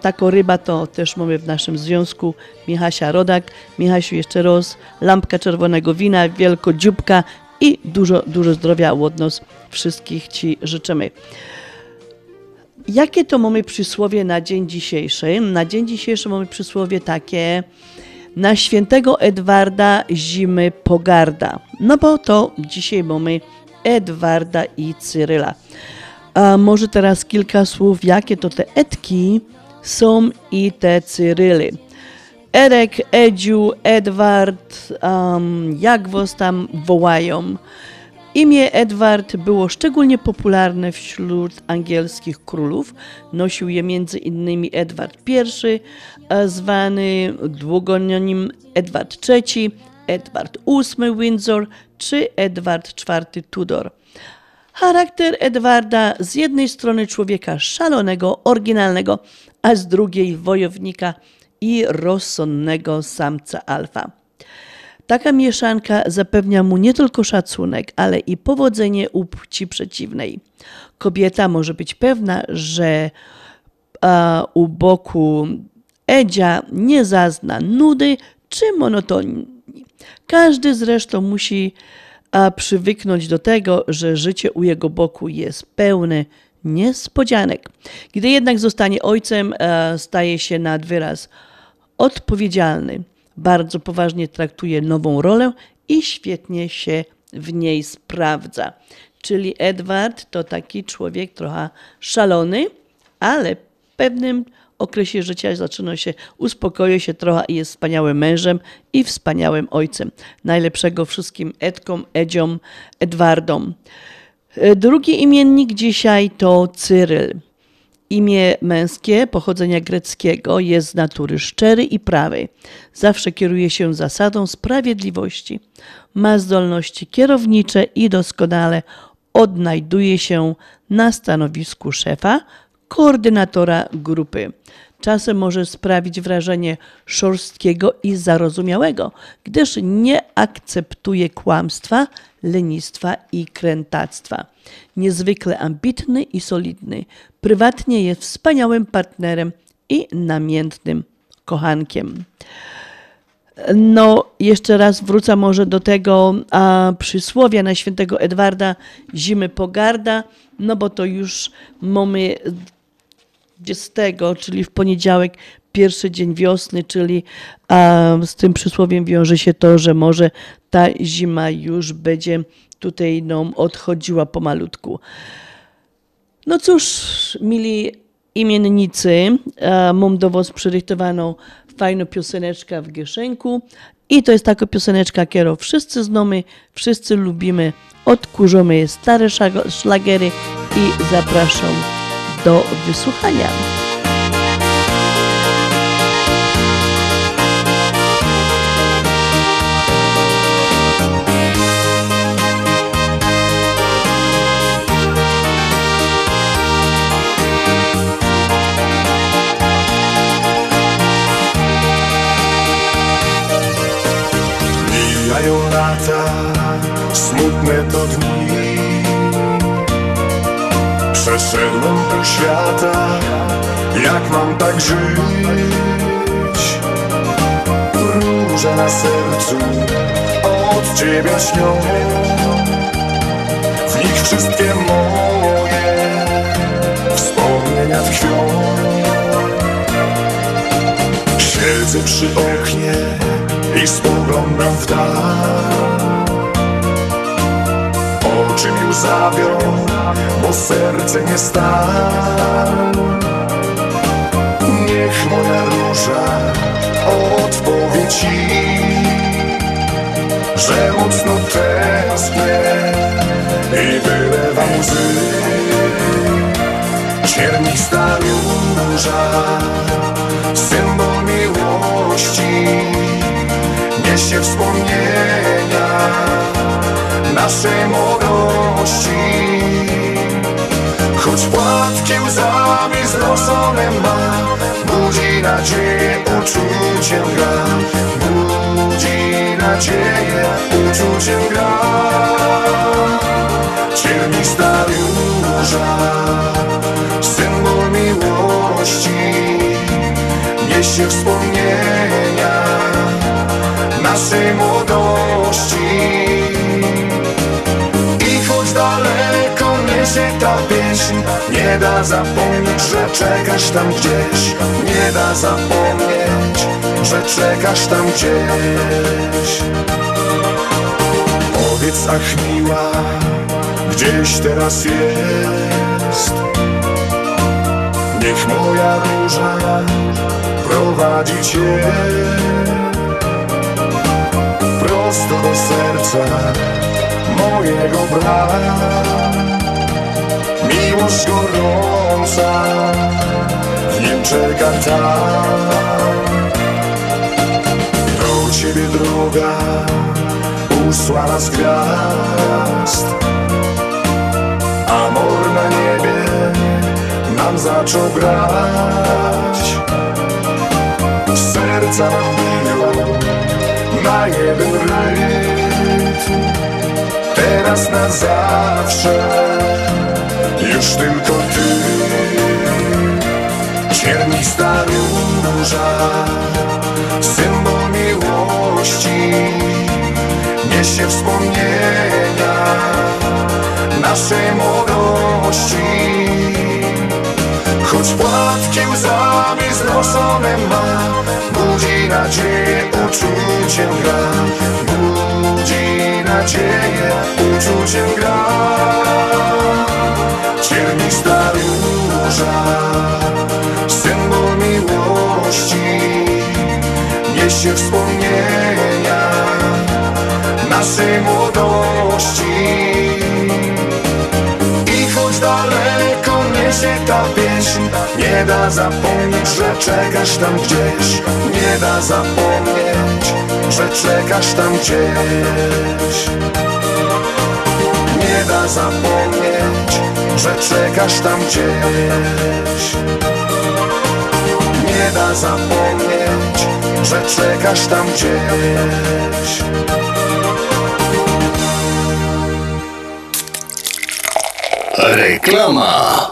Taką ryba to też mamy w naszym związku Michasia Rodak. Michasiu jeszcze raz lampka czerwonego wina, wielko dzióbka i dużo, dużo zdrowia od nas wszystkich Ci życzymy. Jakie to mamy przysłowie na dzień dzisiejszy? Na dzień dzisiejszy mamy przysłowie takie na świętego Edwarda zimy pogarda. No bo to dzisiaj mamy Edwarda i Cyryla. A może teraz kilka słów, jakie to te Edki są i te Cyryly. Edek, Edziu, Edward, um, jak was tam wołają. Imię Edward było szczególnie popularne wśród angielskich królów. Nosił je m.in. Edward I, zwany długonim Edward III, Edward VIII Windsor czy Edward IV Tudor. Charakter Edwarda z jednej strony człowieka szalonego, oryginalnego, a z drugiej wojownika i rozsądnego samca alfa. Taka mieszanka zapewnia mu nie tylko szacunek, ale i powodzenie u płci przeciwnej. Kobieta może być pewna, że a, u boku Edzia nie zazna nudy czy monotonii. Każdy zresztą musi a, przywyknąć do tego, że życie u jego boku jest pełne niespodzianek. Gdy jednak zostanie ojcem, a, staje się nad wyraz odpowiedzialny bardzo poważnie traktuje nową rolę i świetnie się w niej sprawdza. Czyli Edward to taki człowiek trochę szalony, ale pewnym okresie życia zaczyna się, uspokoi się trochę i jest wspaniałym mężem i wspaniałym ojcem. Najlepszego wszystkim Edkom, Edziom, Edwardom. Drugi imiennik dzisiaj to Cyryl. Imię męskie pochodzenia greckiego jest z natury szczery i prawy. Zawsze kieruje się zasadą sprawiedliwości. Ma zdolności kierownicze i doskonale odnajduje się na stanowisku szefa, koordynatora grupy. Czasem może sprawić wrażenie szorstkiego i zarozumiałego, gdyż nie akceptuje kłamstwa, lenistwa i krętactwa. Niezwykle ambitny i solidny, prywatnie jest wspaniałym partnerem i namiętnym kochankiem. No, jeszcze raz wrócę może do tego a, przysłowia na świętego Edwarda zimy pogarda, no bo to już mamy 20, czyli w poniedziałek, pierwszy dzień wiosny, czyli z tym przysłowiem wiąże się to, że może ta zima już będzie tutaj nam odchodziła pomalutku. No cóż, mili imiennicy, mam do was przyrychtowaną fajną pioseneczkę w Gieszenku i to jest taka pioseneczka, którą wszyscy znamy, wszyscy lubimy, odkurzamy stare szlagery i zapraszam do wysłuchania. Mijają lata, smutne to dni Przeszedłem pół świata, jak mam tak żyć? Róże na sercu od ciebie śnią. W nich wszystkie moje wspomnienia tkwią. Siedzę przy oknie i spoglądam w dal Oczy mi łzawią, bo serce nie stal. Niech moja róża odpowie ci Że mocno tęsknię i wylewam łzy. Ciernista róża, symbol miłości Niesie wspomnienia naszej młodości. Choć płatki łzami zroszone ma Budzi nadzieję, uczuciem gra. Budzi nadzieję, uczuciem gra. Ciernista róża Symbol miłości Niesie wspomnienia Naszej młodości. I choć daleko niesie ta pieśń. Nie da zapomnieć, że czekasz tam gdzieś. Nie da zapomnieć, że czekasz tam gdzieś. Powiedz ach miła, gdzieś teraz jest. Niech moja róża prowadzi cię Prosto do serca mojego brata. Miłość gorąca w nim czeka ta. Do ciebie droga usłana z gwiazd Amor na niebie nam zaczął grać. Serca nam jeden rytm Teraz na zawsze. Już tylko ty. Ciernista róża. Symbol miłości. Niesie wspomnienia Naszej młodości Choć płatki łzami znoszone ma. Budzi nadzieję, uczuciem gra. Budzi nadzieję, uczuciem gra. Ciernista róża Symbol miłości. Niesie wspomnienia Naszej młodości niesie ta pieśń Nie da zapomnieć, że czekasz tam gdzieś. Nie da zapomnieć, że czekasz tam gdzieś. Nie da zapomnieć, że czekasz tam gdzieś. Nie da zapomnieć, że czekasz tam gdzieś. Reklama.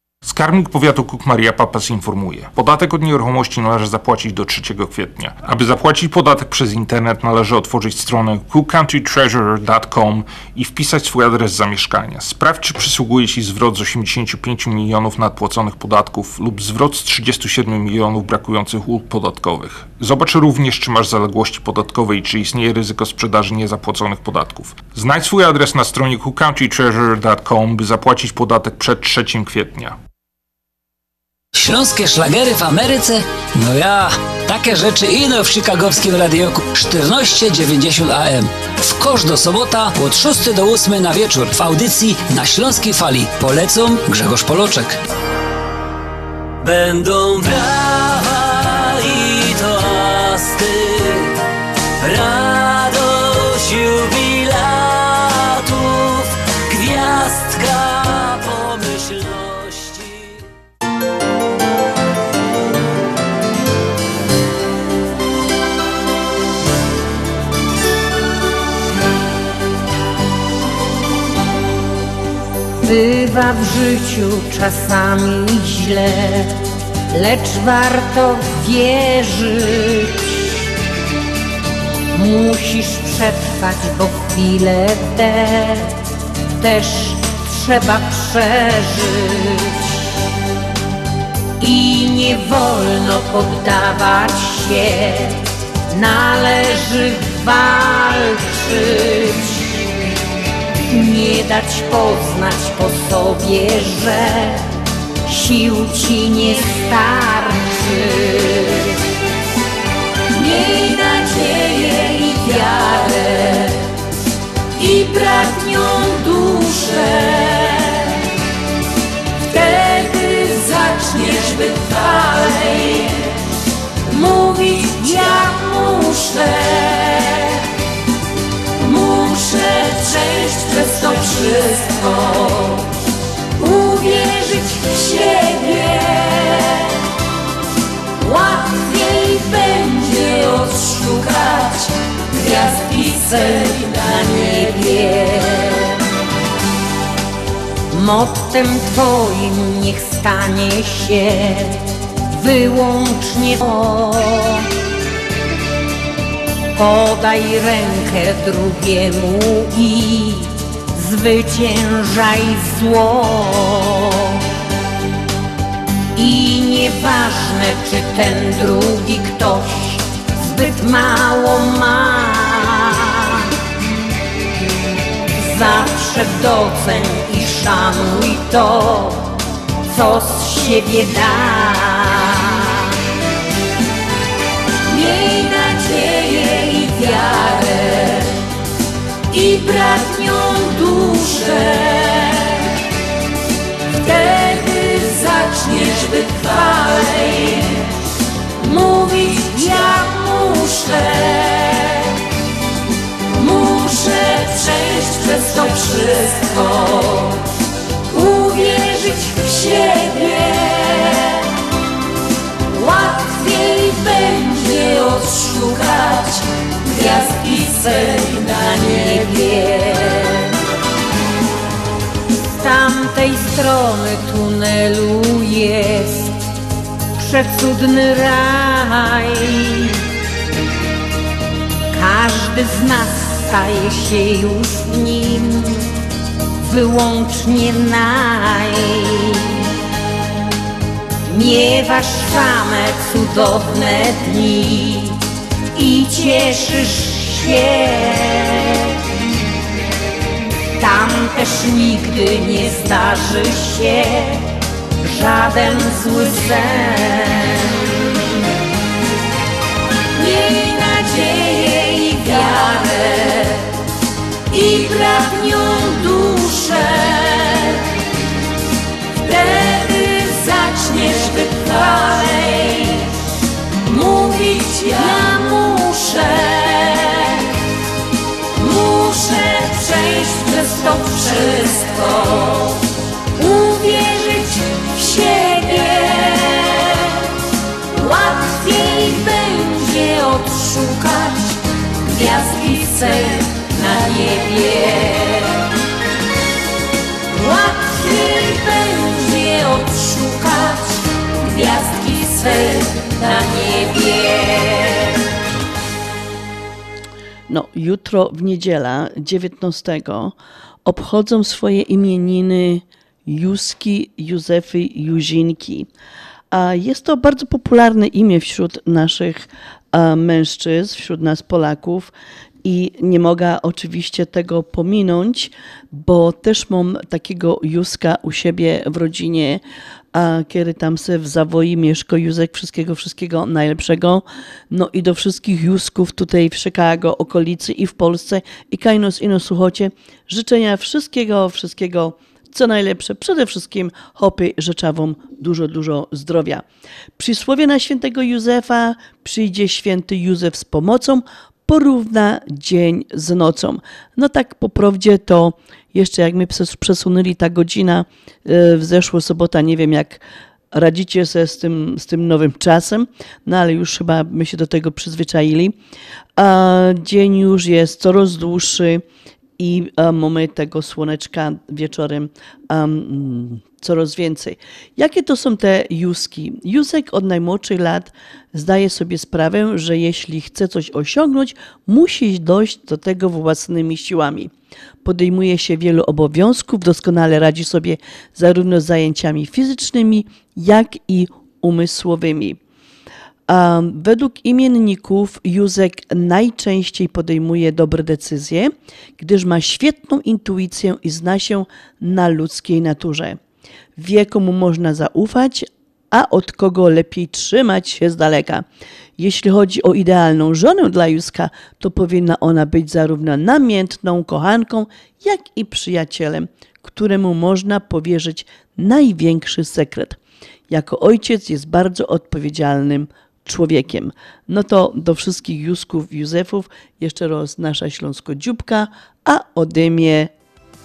Skarbnik Powiatu Cook Maria Papas informuje. Podatek od nieruchomości należy zapłacić do 3 kwietnia. Aby zapłacić podatek przez internet należy otworzyć stronę cookcountytreasurer.com i wpisać swój adres zamieszkania. Sprawdź czy przysługuje Ci zwrot z 85 milionów nadpłaconych podatków lub zwrot z 37 milionów brakujących ulg podatkowych. Zobacz również czy masz zaległości podatkowe i czy istnieje ryzyko sprzedaży niezapłaconych podatków. Znajdź swój adres na stronie cookcountytreasurer.com by zapłacić podatek przed 3 kwietnia. Śląskie szlagery w Ameryce? No ja, takie rzeczy ino w chicagowskim radioku 1490 AM. W kosz do sobota od 6 do 8 na wieczór w audycji na Śląskiej Fali. Polecą Grzegorz Poloczek. Będą brawa Bywa w życiu czasami źle, lecz warto wierzyć. Musisz przetrwać, bo chwile te też trzeba przeżyć. I nie wolno poddawać się, należy walczyć nie dać poznać po sobie, że sił ci nie starczy. Miej nadzieję i wiarę i bratnią duszę. Wtedy zaczniesz wytrwalej mówić ja muszę. Muszę przejść przez to wszystko, uwierzyć w siebie. Łatwiej będzie odszukać gwiazd cel na niebie. Mottem Twoim niech stanie się wyłącznie to. Podaj rękę drugiemu i zwyciężaj zło. I nieważne, czy ten drugi ktoś zbyt mało ma. Zawsze doceń i szanuj to, co z siebie da. I bratnią duszę. Wtedy zaczniesz wytrwalej mówić ja muszę. Muszę przejść przez to wszystko, uwierzyć w siebie. Strony tunelu jest przecudny raj. Każdy z nas staje się już w nim wyłącznie naj. Miewasz same cudowne dni i cieszysz się. Tam też nigdy nie zdarzy się żaden zły sen. Miej nadzieję i wiarę i pragnią duszę. Wtedy zaczniesz wytrwalej mówić ja. Muszę to wszystko, uwierzyć w siebie. Łatwiej będzie odszukać gwiazdki swej na niebie. Łatwiej będzie odszukać gwiazdki swej na niebie. No, jutro w niedziela 19 obchodzą swoje imieniny Józki, Józefy, Józinki. A jest to bardzo popularne imię wśród naszych e, mężczyzn, wśród nas Polaków. I nie mogę oczywiście tego pominąć, bo też mam takiego Józka u siebie w rodzinie, a kiedy tam se w zawoi mieszka Józek, wszystkiego, wszystkiego najlepszego. No i do wszystkich Józków tutaj w Chicago, okolicy i w Polsce i kajnos ino słuchocie, życzenia wszystkiego, wszystkiego co najlepsze. Przede wszystkim hopy Wam dużo, dużo zdrowia. Przysłowie na świętego Józefa przyjdzie święty Józef z pomocą, porówna dzień z nocą. No tak po prawdzie to jeszcze jak my przes- przesunęli ta godzina e, w zeszłą sobotę, nie wiem jak radzicie sobie z tym, z tym nowym czasem, no ale już chyba my się do tego przyzwyczaili. A dzień już jest coraz dłuższy i mamy tego słoneczka wieczorem um, coraz więcej. Jakie to są te Józki? Józek od najmłodszych lat zdaje sobie sprawę, że jeśli chce coś osiągnąć, musi dojść do tego własnymi siłami. Podejmuje się wielu obowiązków, doskonale radzi sobie zarówno z zajęciami fizycznymi, jak i umysłowymi. Um, według imienników Józek najczęściej podejmuje dobre decyzje, gdyż ma świetną intuicję i zna się na ludzkiej naturze. Wie, komu można zaufać, a od kogo lepiej trzymać się z daleka. Jeśli chodzi o idealną żonę dla Józka, to powinna ona być zarówno namiętną kochanką, jak i przyjacielem, któremu można powierzyć największy sekret. Jako ojciec jest bardzo odpowiedzialnym człowiekiem. No to do wszystkich Józków, Józefów jeszcze raz nasza Śląsko-Dziubka, a ode mnie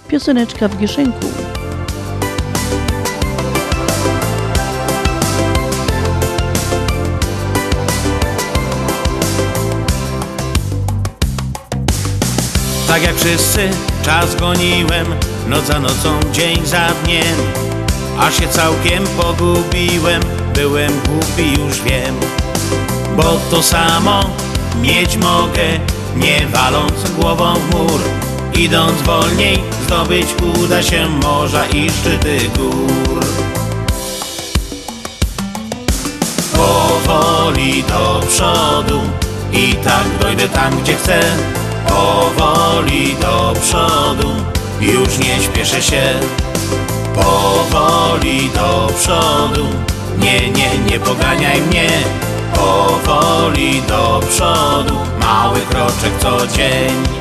pioseneczka w gieszenku. Tak jak wszyscy czas goniłem Noc za nocą, dzień za dniem. Aż się całkiem pogubiłem Byłem głupi, już wiem. Bo to samo mieć mogę Nie waląc głową w mur. Idąc wolniej zdobyć uda się morza i szczyty gór. Powoli do przodu I tak dojdę tam gdzie chcę Powoli do przodu Już nie śpieszę się. Powoli do przodu Nie, nie, nie poganiaj mnie. Powoli do przodu Mały kroczek co dzień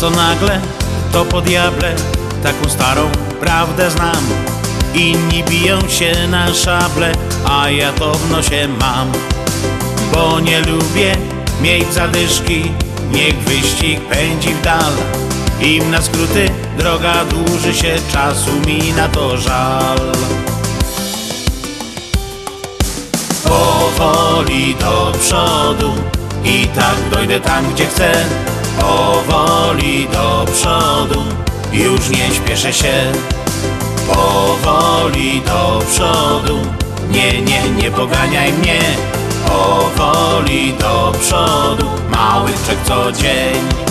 co nagle, to po diable Taką starą prawdę znam. Inni biją się na szable A ja to w nosie mam. Bo nie lubię mieć zadyszki Niech wyścig pędzi w dal. Im na skróty droga dłuży się Czasu mi na to żal. Powoli do przodu I tak dojdę tam, gdzie chcę Powoli do przodu Już nie śpieszę się. Powoli do przodu Nie, nie, nie poganiaj mnie. Powoli do przodu Mały czek co dzień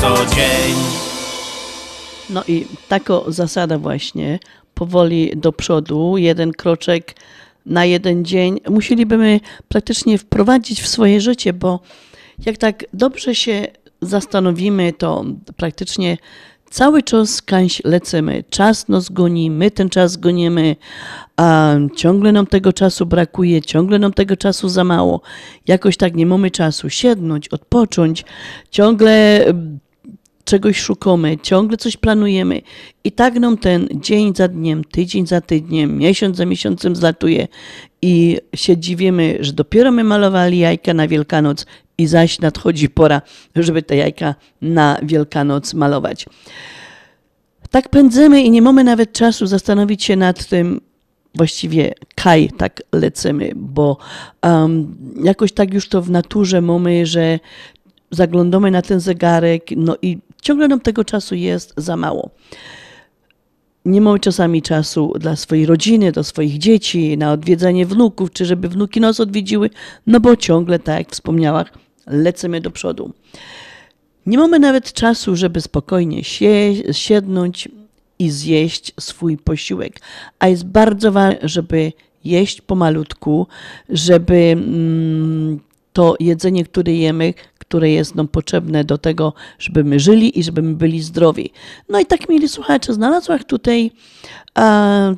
Co dzień. No i taka zasada właśnie, powoli do przodu, jeden kroczek na jeden dzień, musielibyśmy praktycznie wprowadzić w swoje życie, bo jak tak dobrze się zastanowimy, to praktycznie cały czas kaś lecimy. Czas nas goni, my ten czas gonimy, a ciągle nam tego czasu brakuje, ciągle nam tego czasu za mało. Jakoś tak nie mamy czasu siednąć, odpocząć, ciągle czegoś szukamy, ciągle coś planujemy i tak nam ten dzień za dniem, tydzień za tygodniem, miesiąc za miesiącem zlatuje i się dziwimy, że dopiero my malowali jajka na Wielkanoc i zaś nadchodzi pora, żeby te jajka na Wielkanoc malować. Tak pędzimy i nie mamy nawet czasu zastanowić się nad tym, właściwie kaj tak lecimy, bo um, jakoś tak już to w naturze mamy, że zaglądamy na ten zegarek, no i ciągle nam tego czasu jest za mało. Nie mamy czasami czasu dla swojej rodziny, do swoich dzieci, na odwiedzanie wnuków, czy żeby wnuki nas odwiedziły, no bo ciągle, tak jak wspomniałam, lecimy do przodu. Nie mamy nawet czasu, żeby spokojnie sie- siednąć i zjeść swój posiłek. A jest bardzo ważne, żeby jeść pomalutku, żeby mm, to jedzenie, które jemy, które jest nam potrzebne do tego, żeby my żyli i żeby my byli zdrowi. No i tak, mieli słuchacze, znalazłam tutaj,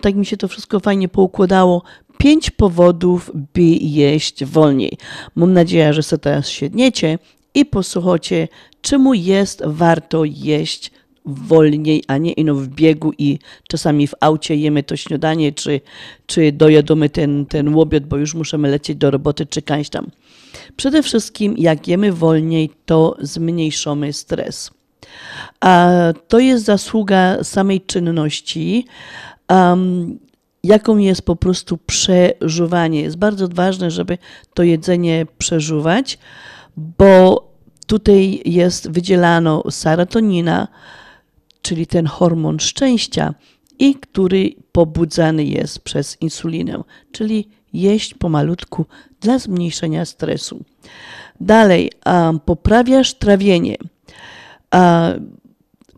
tak mi się to wszystko fajnie poukładało, pięć powodów, by jeść wolniej. Mam nadzieję, że sobie teraz siedniecie i posłuchacie, czemu jest warto jeść wolniej, a nie ino w biegu i czasami w aucie jemy to śniadanie, czy, czy dojadamy ten, ten łobiot, bo już musimy lecieć do roboty, czy tam. Przede wszystkim, jak jemy wolniej, to zmniejszamy stres. A to jest zasługa samej czynności, um, jaką jest po prostu przeżuwanie. Jest bardzo ważne, żeby to jedzenie przeżuwać, bo tutaj jest wydzielano serotonina, czyli ten hormon szczęścia, i który pobudzany jest przez insulinę, czyli jeść pomalutku dla zmniejszenia stresu. Dalej, poprawiasz trawienie.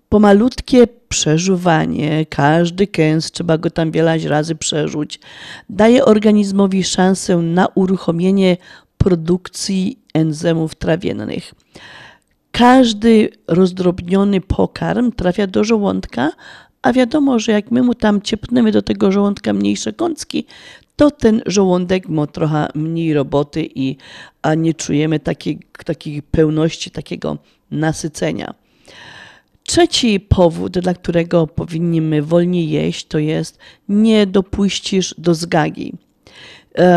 Pomalutkie przeżuwanie, każdy kęs, trzeba go tam wiele razy przerzuć, daje organizmowi szansę na uruchomienie produkcji enzymów trawiennych. Każdy rozdrobniony pokarm trafia do żołądka, a wiadomo, że jak my mu tam ciepniemy do tego żołądka mniejsze kącki, to ten żołądek ma trochę mniej roboty i a nie czujemy takiej, takiej pełności, takiego nasycenia. Trzeci powód, dla którego powinniśmy wolniej jeść, to jest nie dopuścisz do zgagi.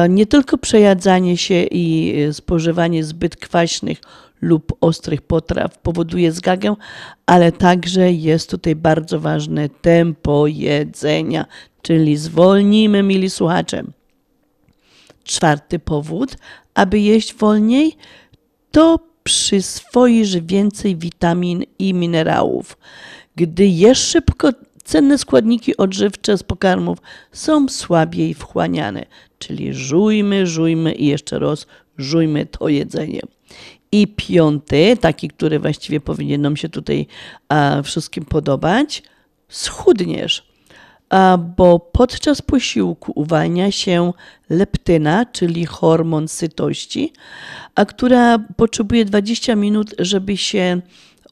Nie tylko przejadzanie się i spożywanie zbyt kwaśnych lub ostrych potraw powoduje zgagę, ale także jest tutaj bardzo ważne tempo jedzenia, czyli zwolnijmy, mili słuchacze. Czwarty powód, aby jeść wolniej, to przyswoisz więcej witamin i minerałów. Gdy jesz szybko, cenne składniki odżywcze z pokarmów są słabiej wchłaniane, czyli żujmy, żujmy i jeszcze raz żujmy to jedzenie. I piąty, taki, który właściwie powinien nam się tutaj a, wszystkim podobać, schudniesz. a, bo podczas posiłku uwalnia się leptyna, czyli hormon sytości, a która potrzebuje 20 minut, żeby się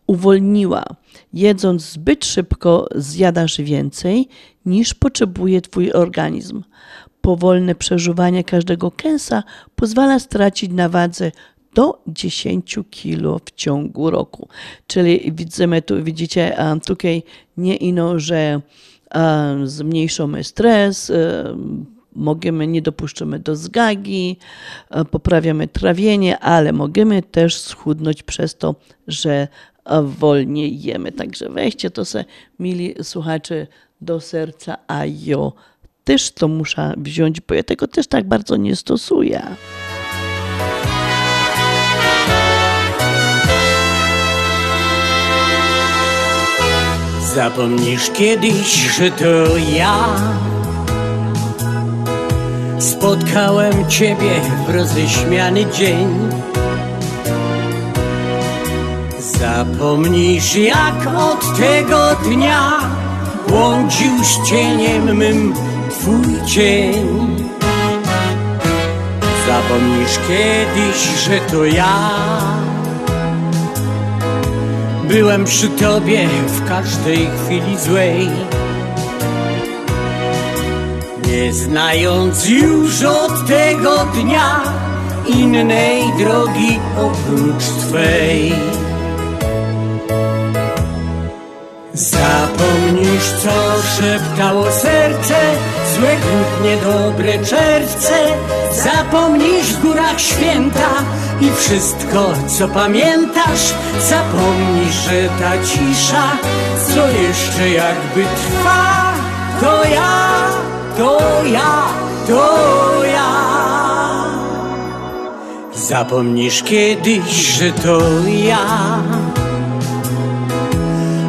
uwolniła. Jedząc zbyt szybko, zjadasz więcej niż potrzebuje Twój organizm. Powolne przeżuwanie każdego kęsa pozwala stracić na wadze do 10 kg w ciągu roku. Czyli widzimy tu, widzicie a, tutaj nie ino, że a, zmniejszamy stres, e, możemy, nie dopuszczamy do zgagi, e, poprawiamy trawienie, ale możemy też schudnąć przez to, że e, wolniej jemy. Także weźcie to se, mili słuchacze, do serca, a jo też to muszę wziąć, bo ja tego też tak bardzo nie stosuję. Zapomnisz kiedyś, że to ja. Spotkałem Ciebie w roześmiany dzień. Zapomnisz jak od tego dnia Błądził z cieniem mym Twój cień. Zapomnisz kiedyś, że to ja Byłem przy tobie w każdej chwili złej. Nie znając już od tego dnia Innej drogi oprócz twej. Zapomnisz co szeptało serce Złe kłótnie, dobre czerwce. Zapomnisz w górach święta i wszystko, co pamiętasz, zapomnij, że ta cisza, co jeszcze jakby trwa, to ja, to ja, to ja. Zapomnisz kiedyś, że to ja.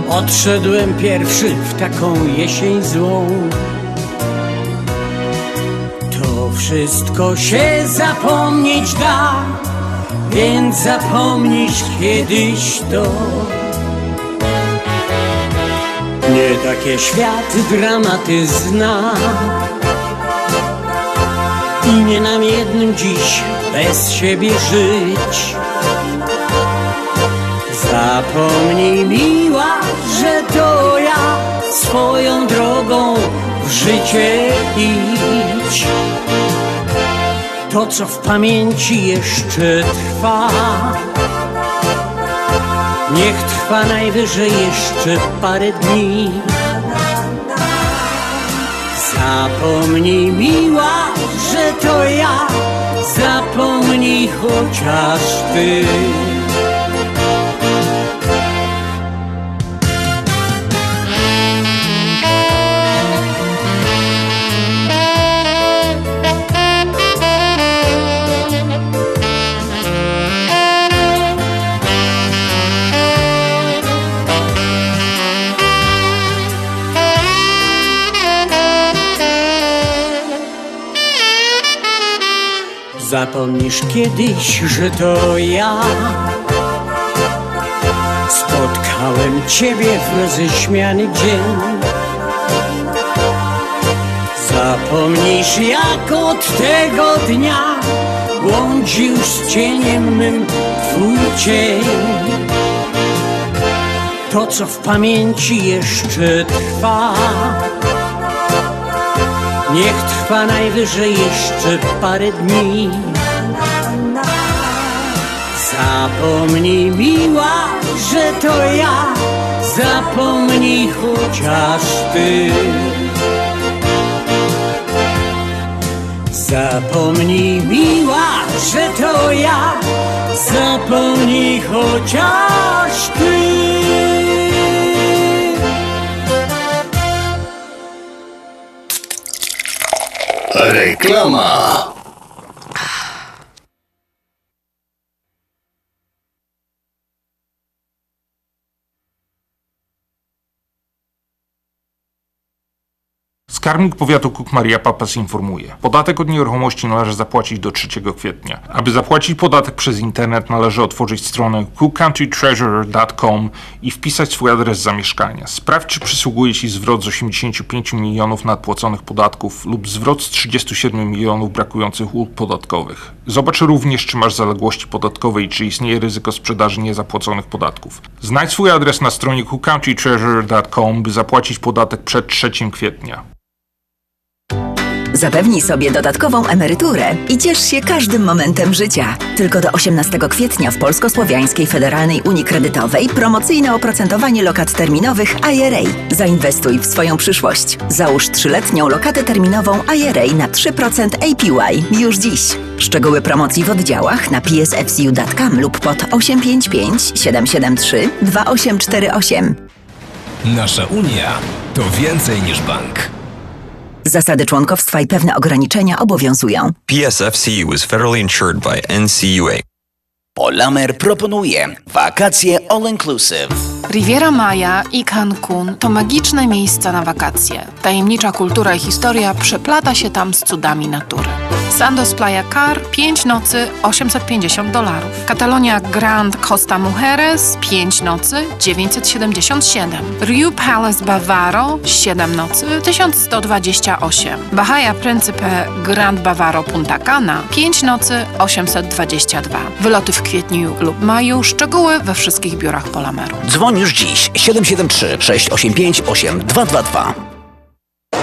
Odszedłem pierwszy w taką jesień złą. To wszystko się zapomnieć da więc zapomnisz kiedyś to. Nie takie świat dramaty zna i nie nam jednym dziś bez siebie żyć. Zapomnij miła, że to ja swoją drogą w życie idź to, co w pamięci jeszcze trwa. Niech trwa najwyżej jeszcze parę dni. Zapomnij miła, że to ja, zapomnij chociaż ty. Zapomnisz kiedyś, że to ja. Spotkałem Ciebie w roześmiany dzień. Zapomnisz jak od tego dnia Błądził z cieniem mym Twój cień. To co w pamięci jeszcze trwa Niech trwa najwyżej jeszcze parę dni. Zapomnij miła, że to ja. Zapomnij chociaż ty. Zapomnij miła, że to ja. Zapomnij chociaż ty Reklama. Skarbnik Powiatu Cook Maria Papas informuje. Podatek od nieruchomości należy zapłacić do 3 kwietnia. Aby zapłacić podatek przez internet należy otworzyć stronę cookcountrytreasurer.com i wpisać swój adres zamieszkania. Sprawdź, czy przysługuje Ci zwrot z 85 milionów nadpłaconych podatków lub zwrot z 37 milionów brakujących ulg podatkowych. Zobacz również, czy masz zaległości podatkowe i czy istnieje ryzyko sprzedaży niezapłaconych podatków. Znajdź swój adres na stronie cookcountrytreasurer.com, by zapłacić podatek przed 3 kwietnia. Zapewnij sobie dodatkową emeryturę i ciesz się każdym momentem życia. Tylko do 18 kwietnia w Polsko-Słowiańskiej Federalnej Unii Kredytowej promocyjne oprocentowanie lokat terminowych IRA. Zainwestuj w swoją przyszłość. Załóż trzyletnią lokatę terminową IRA na 3% APY już dziś. Szczegóły promocji w oddziałach na psfcu.com lub pod 855 773 2848. Nasza Unia to więcej niż bank. Zasady członkowstwa i pewne ograniczenia obowiązują. PSFCU is federally insured by NCUA. Polamer proponuje wakacje all inclusive. Riviera Maya i Cancun to magiczne miejsca na wakacje. Tajemnicza kultura i historia przeplata się tam z cudami natury. Sandos Playa Car 5 nocy 850 dolarów. Catalonia Grand Costa Mujeres 5 nocy 977. Riu Palace Bavaro 7 nocy 1128. Bahia Principe Grand Bavaro Punta Cana 5 nocy 822. Wyloty w kwietniu lub maju. Szczegóły we wszystkich biurach Polameru. Dzwoń już dziś 773 685 8222.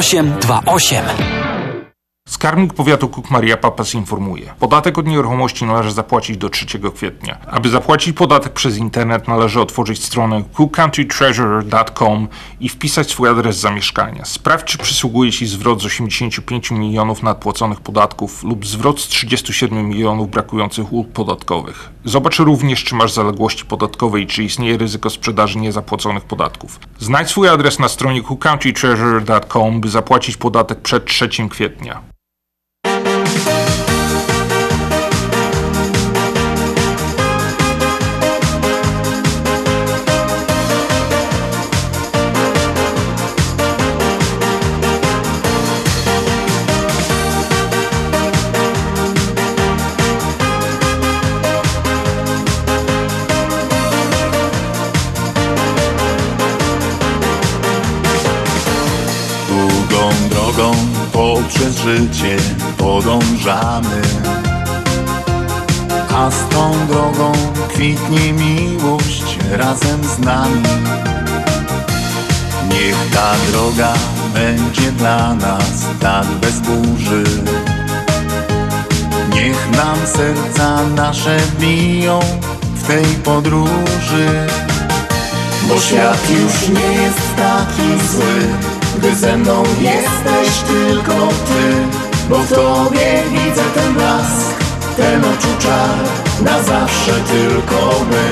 0828. Skarbnik Powiatu Cook Maria Papas informuje. Podatek od nieruchomości należy zapłacić do 3 kwietnia. Aby zapłacić podatek przez internet należy otworzyć stronę cookcountrytreasurer.com i wpisać swój adres zamieszkania. Sprawdź, czy przysługuje Ci zwrot z 85 milionów nadpłaconych podatków lub zwrot z 37 milionów brakujących ulg podatkowych. Zobacz również, czy masz zaległości podatkowe i czy istnieje ryzyko sprzedaży niezapłaconych podatków. Znajdź swój adres na stronie cookcountrytreasurer.com, by zapłacić podatek przed 3 kwietnia. Poprzez życie podążamy. A z tą drogą kwitnie miłość razem z nami. Niech ta droga będzie dla nas tak bez burzy. Niech nam serca nasze biją w tej podróży. Bo świat już nie jest taki zły Gdy ze mną jesteś tylko ty Bo w tobie widzę ten blask Ten oczu czar Na zawsze tylko my.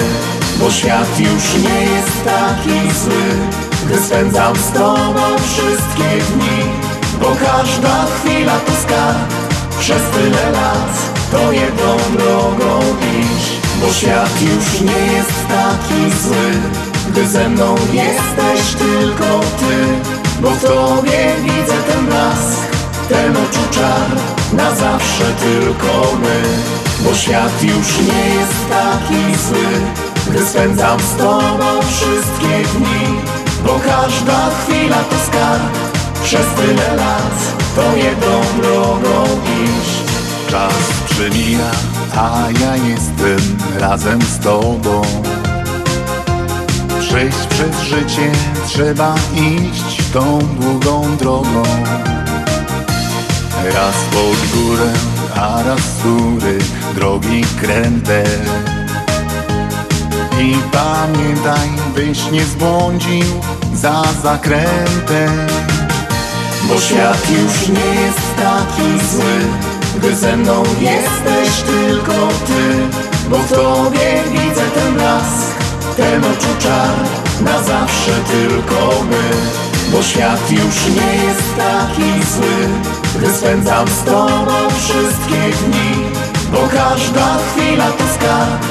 Bo świat już nie jest taki zły Gdy spędzam z tobą wszystkie dni. Bo każda chwila to skarb Przez tyle lat To jedną drogą iść. Bo świat już nie jest taki zły Gdy ze mną jesteś tylko ty Bo w tobie widzę ten blask Ten oczu czar Na zawsze tylko my. Bo świat już nie jest taki zły Gdy spędzam z tobą wszystkie dni. Bo każda chwila to skarb Przez tyle lat To jedną drogą iść. Czas przemija, a ja jestem razem z tobą Przejść przez życie trzeba iść tą długą drogą. Raz pod górę, a raz z góry, drogi kręte I pamiętaj, byś nie zbłądził za zakrętem. Bo świat już nie jest taki zły Gdy ze mną jesteś tylko ty. Bo w tobie widzę ten blask Ten oczu Na zawsze tylko my Bo świat już nie jest taki zły Gdy spędzam z tobą wszystkie dni Bo każda chwila to skarb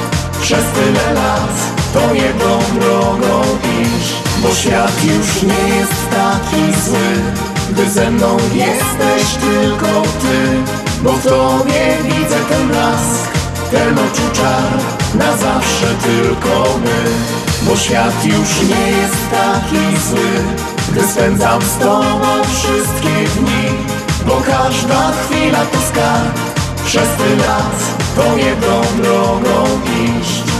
Przez tyle lat To jedną drogą iść Bo świat już nie jest taki zły Gdy ze mną jesteś tylko ty Bo w tobie widzę ten blask Ten oczu czar Na zawsze tylko my. Bo świat już nie jest taki zły Gdy spędzam z tobą wszystkie dni. Bo każda chwila to skarb Przez tyle lat To jedną drogą iść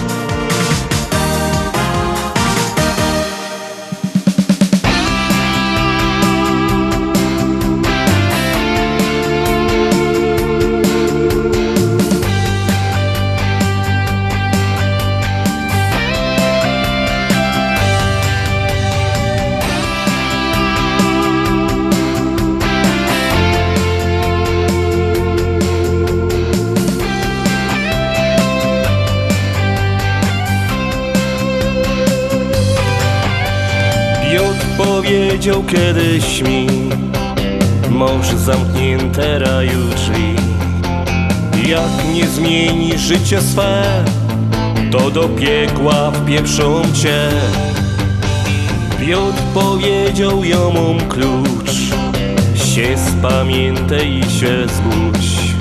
powiedział kiedyś mi Mąż zamknięte raju drzwi. Jak nie zmieni życie swe To do piekła wpieprzą cię. Piotr powiedział jomom klucz Się spamiętaj i się zbudź.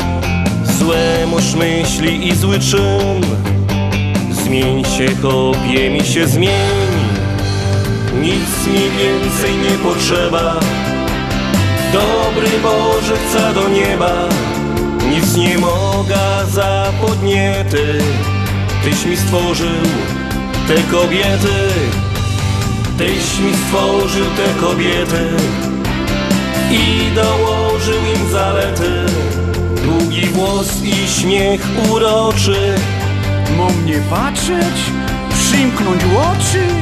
Złe masz myśli i zły czyn Zmień się, chłopie, mi się zmień nic mi więcej nie potrzeba. Dobry Boże chce do nieba. Nic nie mogę za podniety. Tyś mi stworzył te kobiety. Tyś mi stworzył te kobiety. I dołożył im zalety. Długi włos i śmiech uroczy. Mam nie patrzeć, przymknąć oczy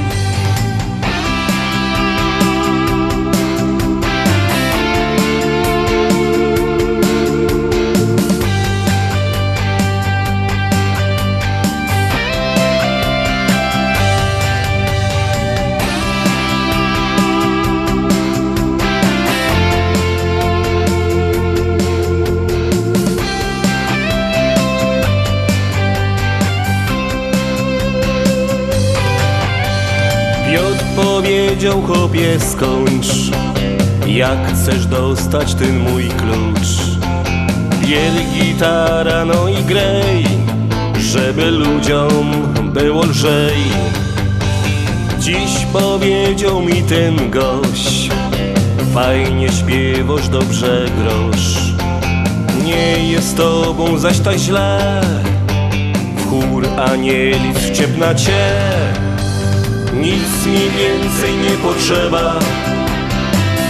powiedział chłopie skończ. Jak chcesz dostać ten mój klucz? Biel gitara no i grej Żeby ludziom było lżej. Dziś powiedział mi ten gość Fajnie śpiewasz, dobrze grosz. Nie jest tobą zaś tak źle W chór anielic wciepna cię nic mi więcej nie potrzeba.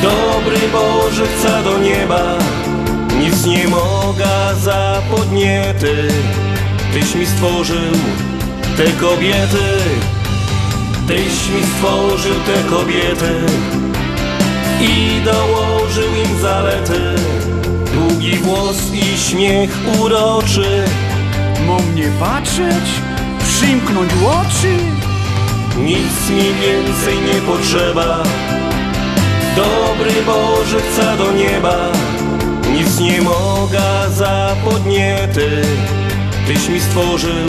Dobry Boże chce do nieba. Nic nie mogę za podniety. Tyś mi stworzył te kobiety. Tyś mi stworzył te kobiety. I dołożył im zalety. Długi włos i śmiech uroczy. Mam nie patrzeć, przymknąć oczy nic mi więcej nie potrzeba. Dobry Boże chce do nieba. Nic nie mogę za podniety. Tyś mi stworzył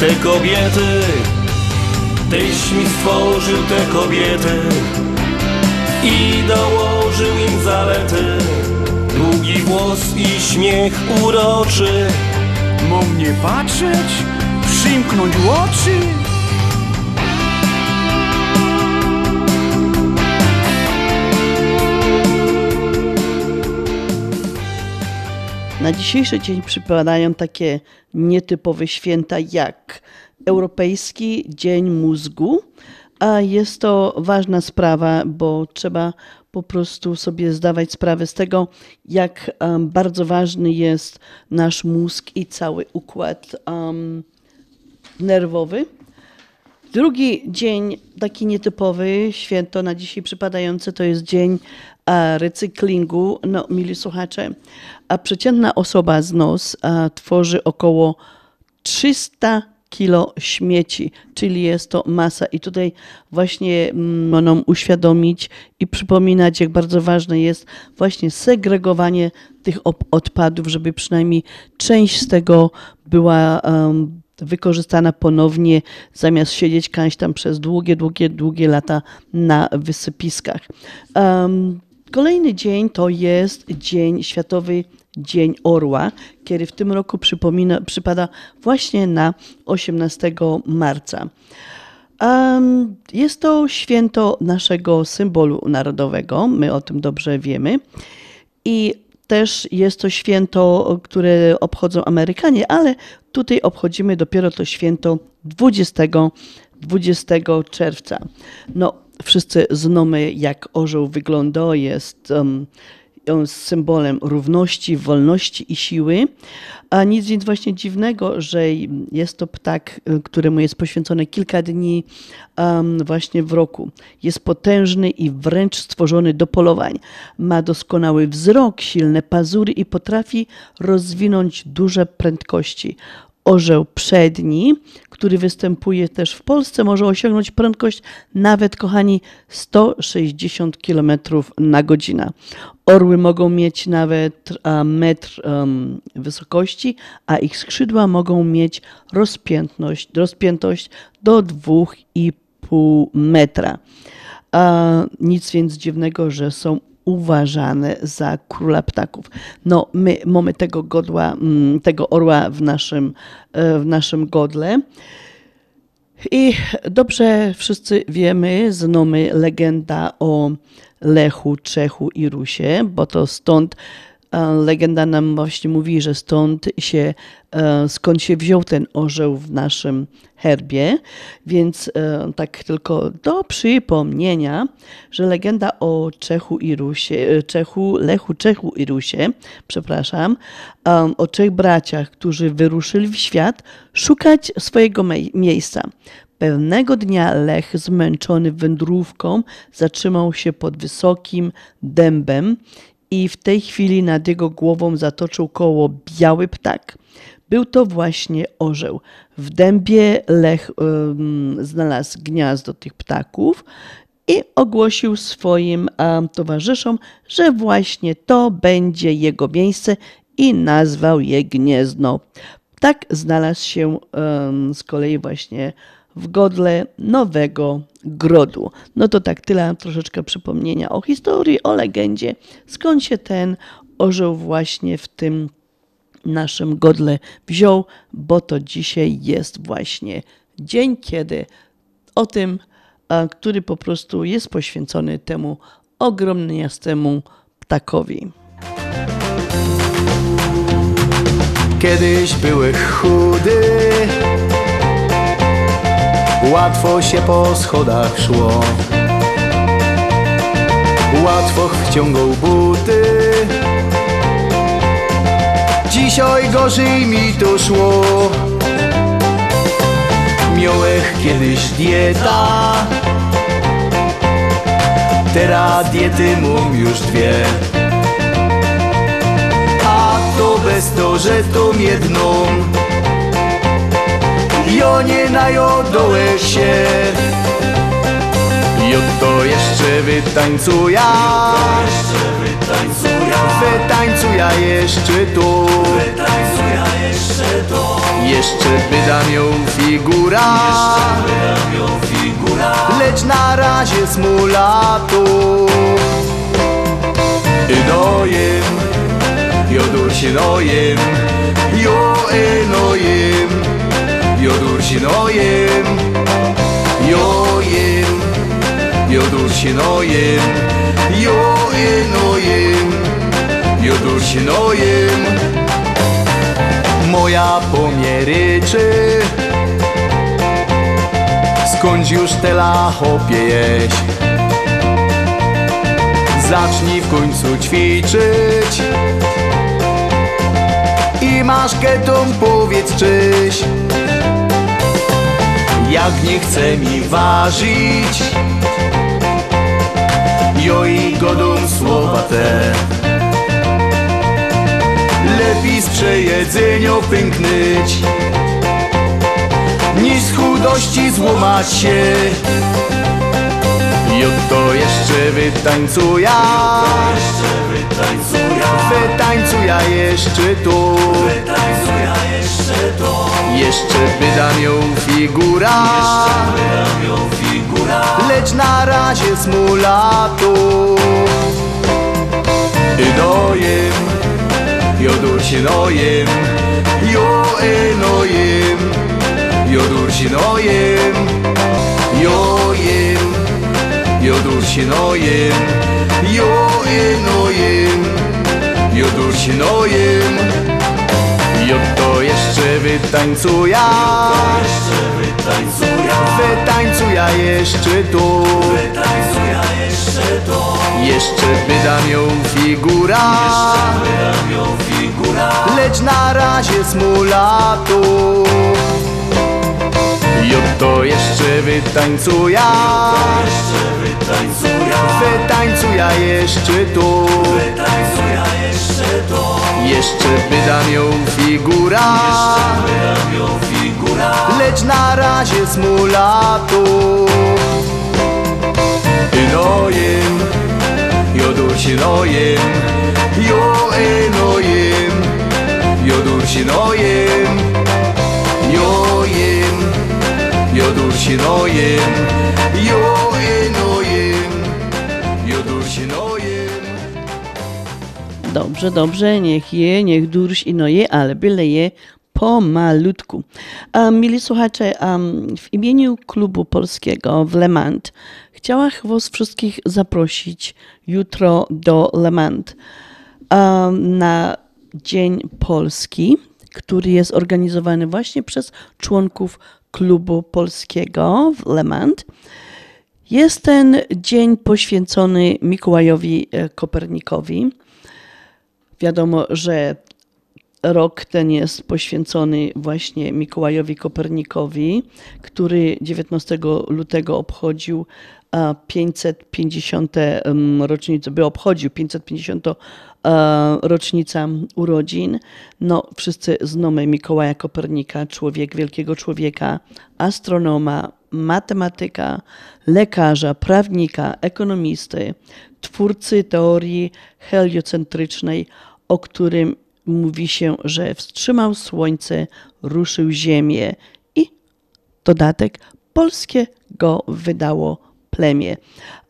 te kobiety. Tyś mi stworzył te kobiety. I dołożył im zalety. Długi włos i śmiech uroczy. Mam nie patrzeć, przymknąć oczy Na dzisiejszy dzień przypadają takie nietypowe święta jak Europejski Dzień Mózgu, a jest to ważna sprawa, bo trzeba po prostu sobie zdawać sprawę z tego, jak um, bardzo ważny jest nasz mózg i cały układ um, nerwowy. Drugi dzień, taki nietypowy, święto na dzisiaj przypadające, to jest dzień recyklingu. No, mili słuchacze, a przeciętna osoba z NOS e, tworzy około 300 kilo śmieci, czyli jest to masa. I tutaj właśnie nam uświadomić i przypominać, jak bardzo ważne jest właśnie segregowanie tych odpadów, żeby przynajmniej część z tego była em, wykorzystana ponownie, zamiast siedzieć kaś tam przez długie, długie, długie lata na wysypiskach. Em, Kolejny dzień to jest dzień Światowy Dzień Orła, który w tym roku przypomina, przypada właśnie na 18 marca. Em, Jest to święto naszego symbolu narodowego, my o tym dobrze wiemy. I też jest to święto, które obchodzą Amerykanie, ale tutaj obchodzimy dopiero to święto 20, 20 czerwca. No, wszyscy znamy, jak orzeł wygląda. Jest um, on jest symbolem równości, wolności i siły. A nic więc właśnie dziwnego, że jest to ptak, y, któremu jest poświęcone kilka dni um, właśnie w roku. Jest potężny i wręcz stworzony do polowań. Ma doskonały wzrok, silne pazury i potrafi rozwinąć duże prędkości. Orzeł przedni, który występuje też w Polsce, może osiągnąć prędkość nawet, kochani, 160 km na godzinę. Orły mogą mieć nawet metr em, wysokości, a ich skrzydła mogą mieć rozpiętność, rozpiętość do 2,5 metra. A, nic więc dziwnego, że są uważane za króla ptaków. No, my mamy tego godła, mm, tego orła w naszym, e, w naszym godle. I dobrze wszyscy wiemy, znamy legenda o Lechu, Czechu i Rusie, bo to stąd legenda nam właśnie mówi, że stąd się, e, skąd się wziął ten orzeł w naszym herbie, więc e, tak tylko do przypomnienia, że legenda o Czechu i Rusie, e, Czechu, Lechu, Czechu i Rusie, przepraszam, o trzech braciach, którzy wyruszyli w świat szukać swojego miejsca. Pewnego dnia Lech, zmęczony wędrówką, zatrzymał się pod wysokim dębem i w tej chwili nad jego głową zatoczył koło biały ptak. Był to właśnie orzeł. W dębie Lech znalazł gniazdo tych ptaków i ogłosił swoim towarzyszom, że właśnie to będzie jego miejsce i nazwał je gniezno. Tak znalazł się z kolei właśnie w godle nowego grodu. No to tak tyle troszeczkę przypomnienia o historii, o legendzie, skąd się ten orzeł właśnie w tym naszym godle wziął, bo to dzisiaj jest właśnie dzień, kiedy o tym, który po prostu jest poświęcony temu ogromniastemu ptakowi. Kiedyś były chudy Łatwo się po schodach szło. Łatwo wciągał buty. Dzisiaj gorzej mi to szło. Miałech kiedyś dieta. Teraz diety mam już dwie. A to bez to, że jedną Jo nie najodołek się Jo to jeszcze wytańcuja Wytańcuja jeszcze tu. Jeszcze by miał figura. Lecz na razie smulatu Nojem Jodur się nojem Jo enojem Jojem Jodur się nojem Jo enojem Jodur się nojem Moja pomieryczy Skąd już te lachopie jeść? Zacznij w końcu ćwiczyć I masz ketą powiedz czyś jak nie chce mi ważyć. Jo i godą słowa te. Lepiej z przejedzenia pęknyć Niż z chudości złamać się Jo to jeszcze wytańcuja Wytańcuja jeszcze tu. Wytańcuja jeszcze to Jeszcze wydam ją figura. Lecz na razie smulatu Nojem Jodur się nojem Jo enojem Jodur się nojem Jojem Jodur się nojem Jo enojem Jodur się nojem. Jo to jeszcze wytańcuja Wytańcuja jeszcze tu Wytańcuja jeszcze to. Jeszcze wydam ją figura Lecz na razie smulatu Jo to jeszcze wytańcuja Wytańcuja jeszcze tu. Wytańcuja jeszcze to Jeszcze wydam ją figura. Lecz na razie smulatu Nojem Jodur się nojem Jo enojem Jodur Dobrze, dobrze, niech je, niech durś i no je, ale byle je pomalutku. Um, mili słuchacze, um, w imieniu klubu polskiego w Le Mans chciałam was wszystkich zaprosić jutro do Le Mans um, na Dzień Polski, który jest organizowany właśnie przez członków klubu polskiego w Le Mans. Jest ten dzień poświęcony Mikołajowi e, Kopernikowi. Wiadomo, że rok ten jest poświęcony właśnie Mikołajowi Kopernikowi, który 19 lutego obchodził 550 em, rocznicę, by obchodził 550 e, rocznica urodzin. No, wszyscy znamy Mikołaja Kopernika, człowiek, wielkiego człowieka, astronoma, matematyka, lekarza, prawnika, ekonomisty, twórcy teorii heliocentrycznej, o którym mówi się, że wstrzymał słońce, ruszył ziemię i dodatek polskie go wydało plemię.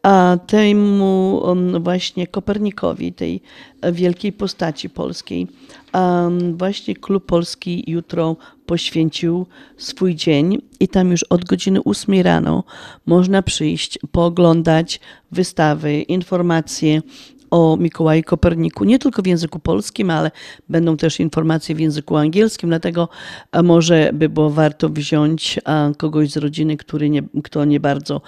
A temu um, właśnie Kopernikowi, tej wielkiej postaci polskiej, właśnie Klub Polski jutro poświęcił swój dzień i tam już od godziny 8 rano można przyjść, pooglądać wystawy, informacje o Mikołaju Koperniku, nie tylko w języku polskim, ale będą też informacje w języku angielskim, dlatego może by było warto wziąć kogoś z rodziny, który nie, kto nie bardzo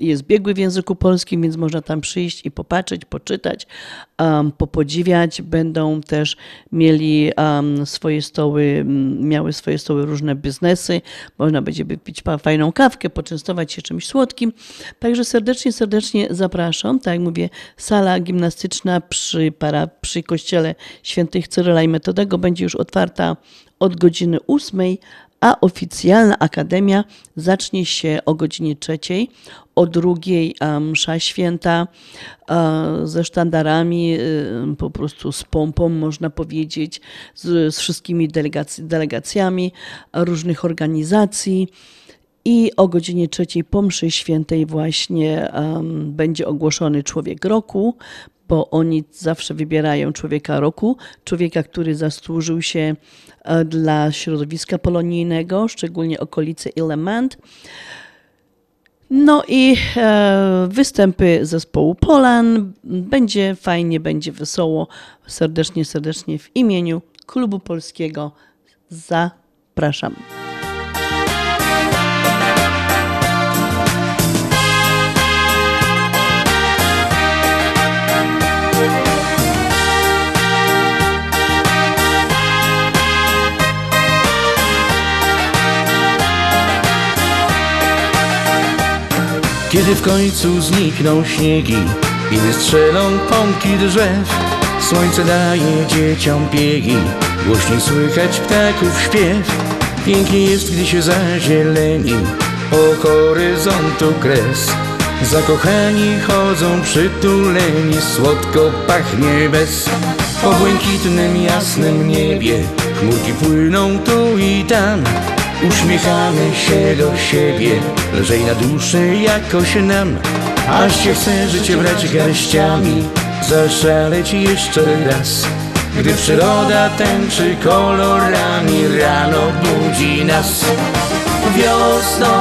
jest biegły w języku polskim, więc można tam przyjść i popatrzeć, poczytać, popodziwiać. Będą też mieli swoje stoły, miały swoje stoły różne biznesy, można będzie pa- fajną kawkę, poczęstować się czymś słodkim. Także serdecznie, serdecznie zapraszam. Tak jak mówię, sala gimnastyczna przy, para, przy kościele świętych Cyryla i Metodego będzie już otwarta od godziny 8, a oficjalna akademia zacznie się o godzinie trzeciej. O drugiej msza święta ze sztandarami, y, po prostu z pompą, można powiedzieć, z, z wszystkimi delegac- delegacjami różnych organizacji. I o godzinie trzeciej po mszy świętej właśnie um, będzie ogłoszony człowiek roku, bo oni zawsze wybierają człowieka roku, człowieka, który zasłużył się e, dla środowiska polonijnego, szczególnie okolice Element. No i e, występy zespołu Polan. Będzie fajnie, będzie wesoło. Serdecznie, serdecznie w imieniu Klubu Polskiego zapraszam. Kiedy w końcu znikną śniegi i wystrzelą pąki drzew Słońce daje dzieciom piegi, głośniej słychać ptaków śpiew. Pięknie jest, gdy się zazieleni po horyzontu kres. Zakochani chodzą przytuleni, słodko pachnie bez. Po błękitnym, jasnym niebie chmurki płyną tu i tam Uśmiechamy się do siebie, lżej na duszy jakoś nam. Aż się chce życie brać garściami, zaszaleć jeszcze raz. Gdy przyroda tęczy kolorami, rano budzi nas. Wiosną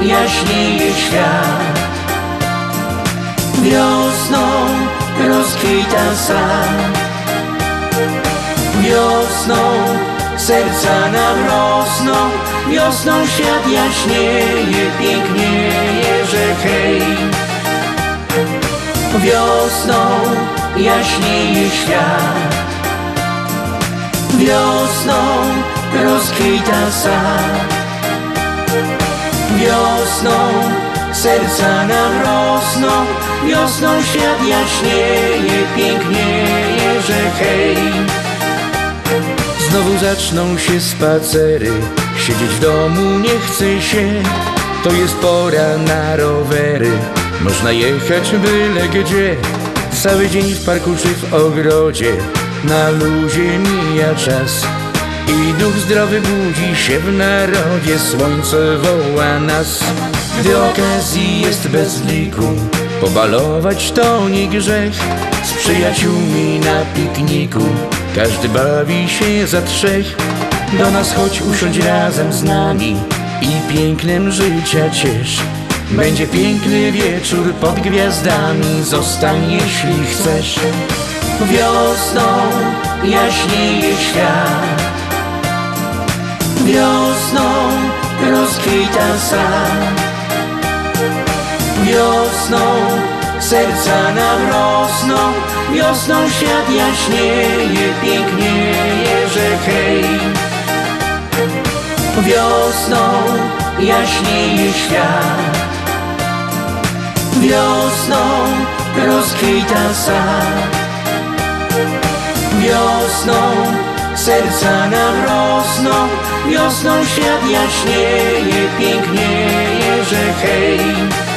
jaśnieje świat. Wiosną rozkwita sad Wiosną serca nam rosną Wiosną świat jaśnieje, pięknieje, że hej. Wiosną jaśnieje świat. Wiosną rozkwita sad. Wiosną serca nam rosną Wiosną świat jaśnieje, pięknieje, że hej Znowu zaczną się spacery. Siedzieć w domu nie chce się. To jest pora na rowery. Można jechać byle gdzie. Cały dzień w parku czy w ogrodzie. Na luzie mija czas. I duch zdrowy budzi się w narodzie. Słońce woła nas. Gdy okazji jest bez liku Pobalować to nie grzech. Z przyjaciółmi na pikniku Każdy bawi się za trzech. Do nas chodź usiądź razem z nami I pięknem życia ciesz. Będzie piękny wieczór pod gwiazdami. Zostań jeśli chcesz. Wiosną jaśnieje świat. Wiosną rozkwita sad Wiosną serca nam rosną Wiosną świat jaśnieje, pięknieje, że hej. Wiosną jaśnieje świat. Wiosną rozkwita sad. Wiosną serca nam rosną Wiosną świat jaśnieje, pięknieje, że hej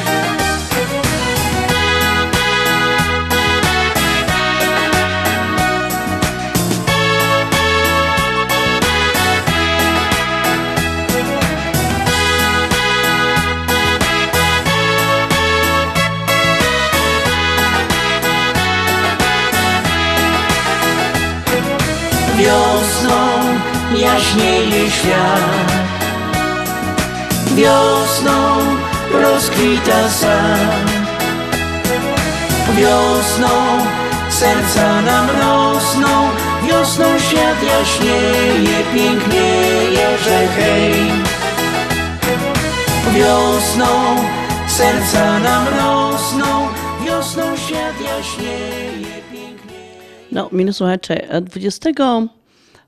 jaśnieje świat. Wiosną rozkwita sad Wiosną serca nam rosną Wiosną świat jaśnieje, pięknieje, że hej. Wiosną serca nam rosną Wiosną świat jaśnieje, No, mili słuchacze, 20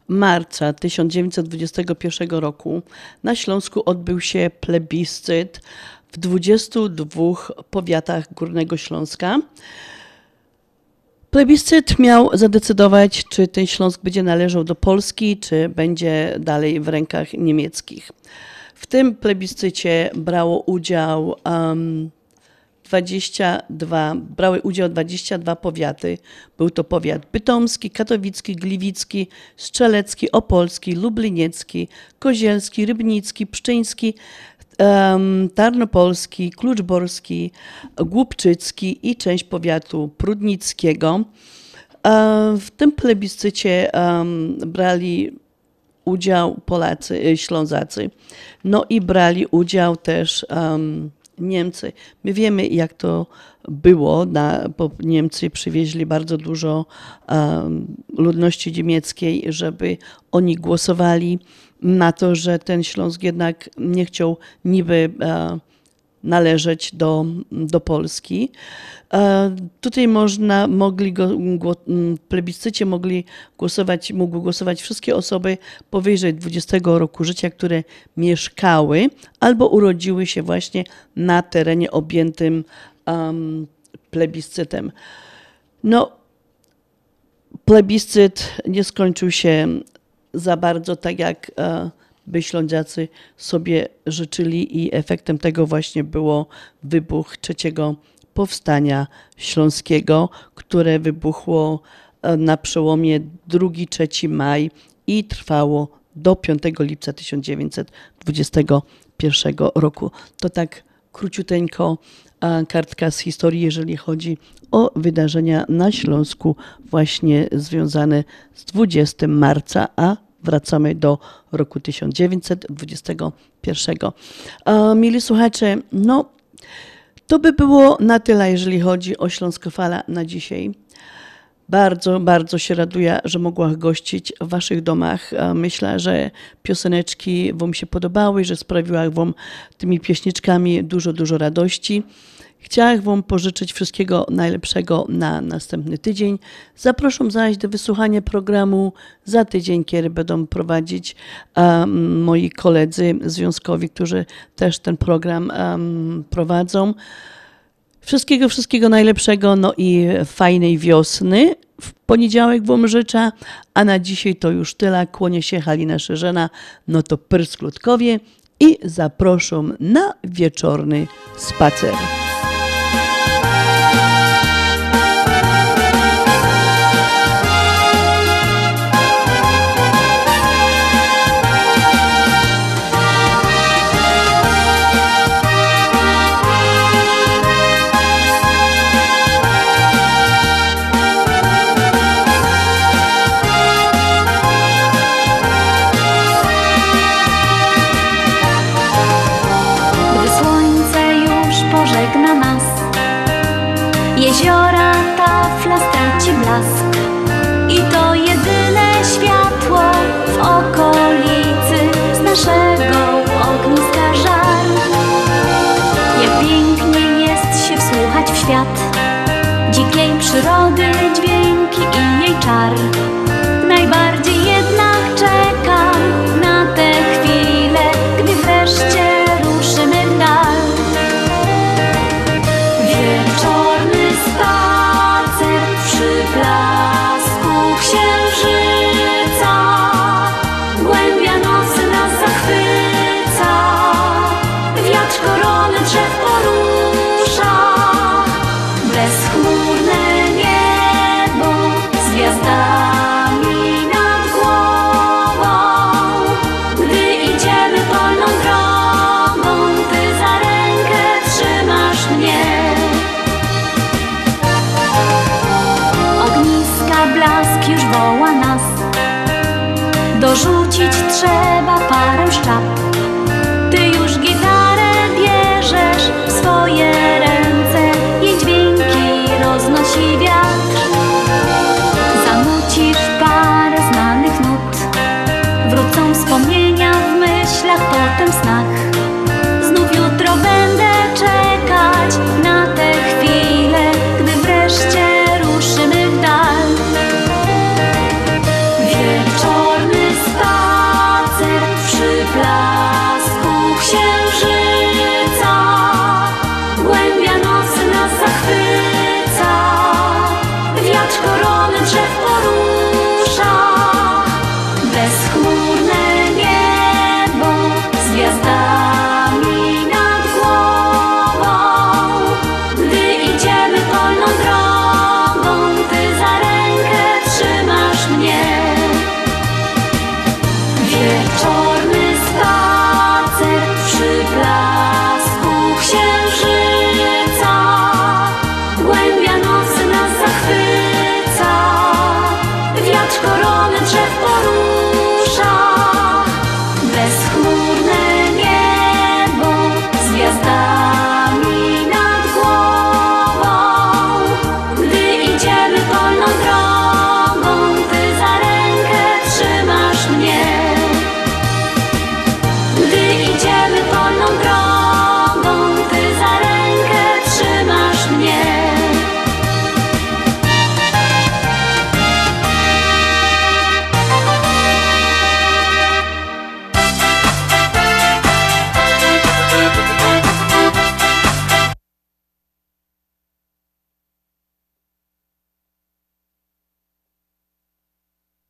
marca 1921 roku na Śląsku odbył się plebiscyt w 22 powiatach Górnego Śląska. Plebiscyt miał zadecydować, czy ten Śląsk będzie należał do Polski, czy będzie dalej w rękach niemieckich. W tym plebiscycie brało udział um, 22, brały udział 22 powiaty. Był to powiat bytomski, katowicki, gliwicki, strzelecki, opolski, lubliniecki, kozielski, rybnicki, pszczyński, tarnopolski, kluczborski, głupczycki i część powiatu prudnickiego. W tym plebiscycie brali udział Polacy, Ślązacy. No i brali udział też um, Niemcy. My wiemy, jak to było, na, Niemcy przywieźli bardzo dużo um, ludności niemieckiej, żeby oni głosowali na to, że ten Śląsk jednak nie chciał niby uh, należeć do, do Polski. E, Tutaj można, mogli go, plebiscycie mogli głosować, mogły głosować wszystkie osoby powyżej 20 roku życia, które mieszkały albo urodziły się właśnie na terenie objętym em, plebiscytem. No, plebiscyt nie skończył się za bardzo tak, jak e, by Ślązacy sobie życzyli i efektem tego właśnie było wybuch trzeciego powstania śląskiego, które wybuchło e, na przełomie 2-3 maj i trwało do 5 lipca 1921 roku. To tak króciuteńko a, kartka z historii, jeżeli chodzi o wydarzenia na Śląsku właśnie związane z 20 marca, a wracamy do roku 1921. A, Mili słuchacze, no to by było na tyle, jeżeli chodzi o Śląskofala na dzisiaj. Bardzo, bardzo się raduję, że mogła gościć w Waszych domach. E, Myślę, że pioseneczki Wam się podobały, że sprawiła Wam tymi pieśniczkami dużo, dużo radości. Chciałam Wam pożyczyć wszystkiego najlepszego na następny tydzień. Zapraszam zaś do wysłuchania programu za tydzień, kiedy będą prowadzić um, moi koledzy związkowi, którzy też ten program um, prowadzą. Wszystkiego, wszystkiego najlepszego, no i fajnej wiosny. W poniedziałek Wam życzę, a na dzisiaj to już tyle. Kłonię się Halina Szerzena, no to Prysklutkowie i zapraszam na wieczorny spacer.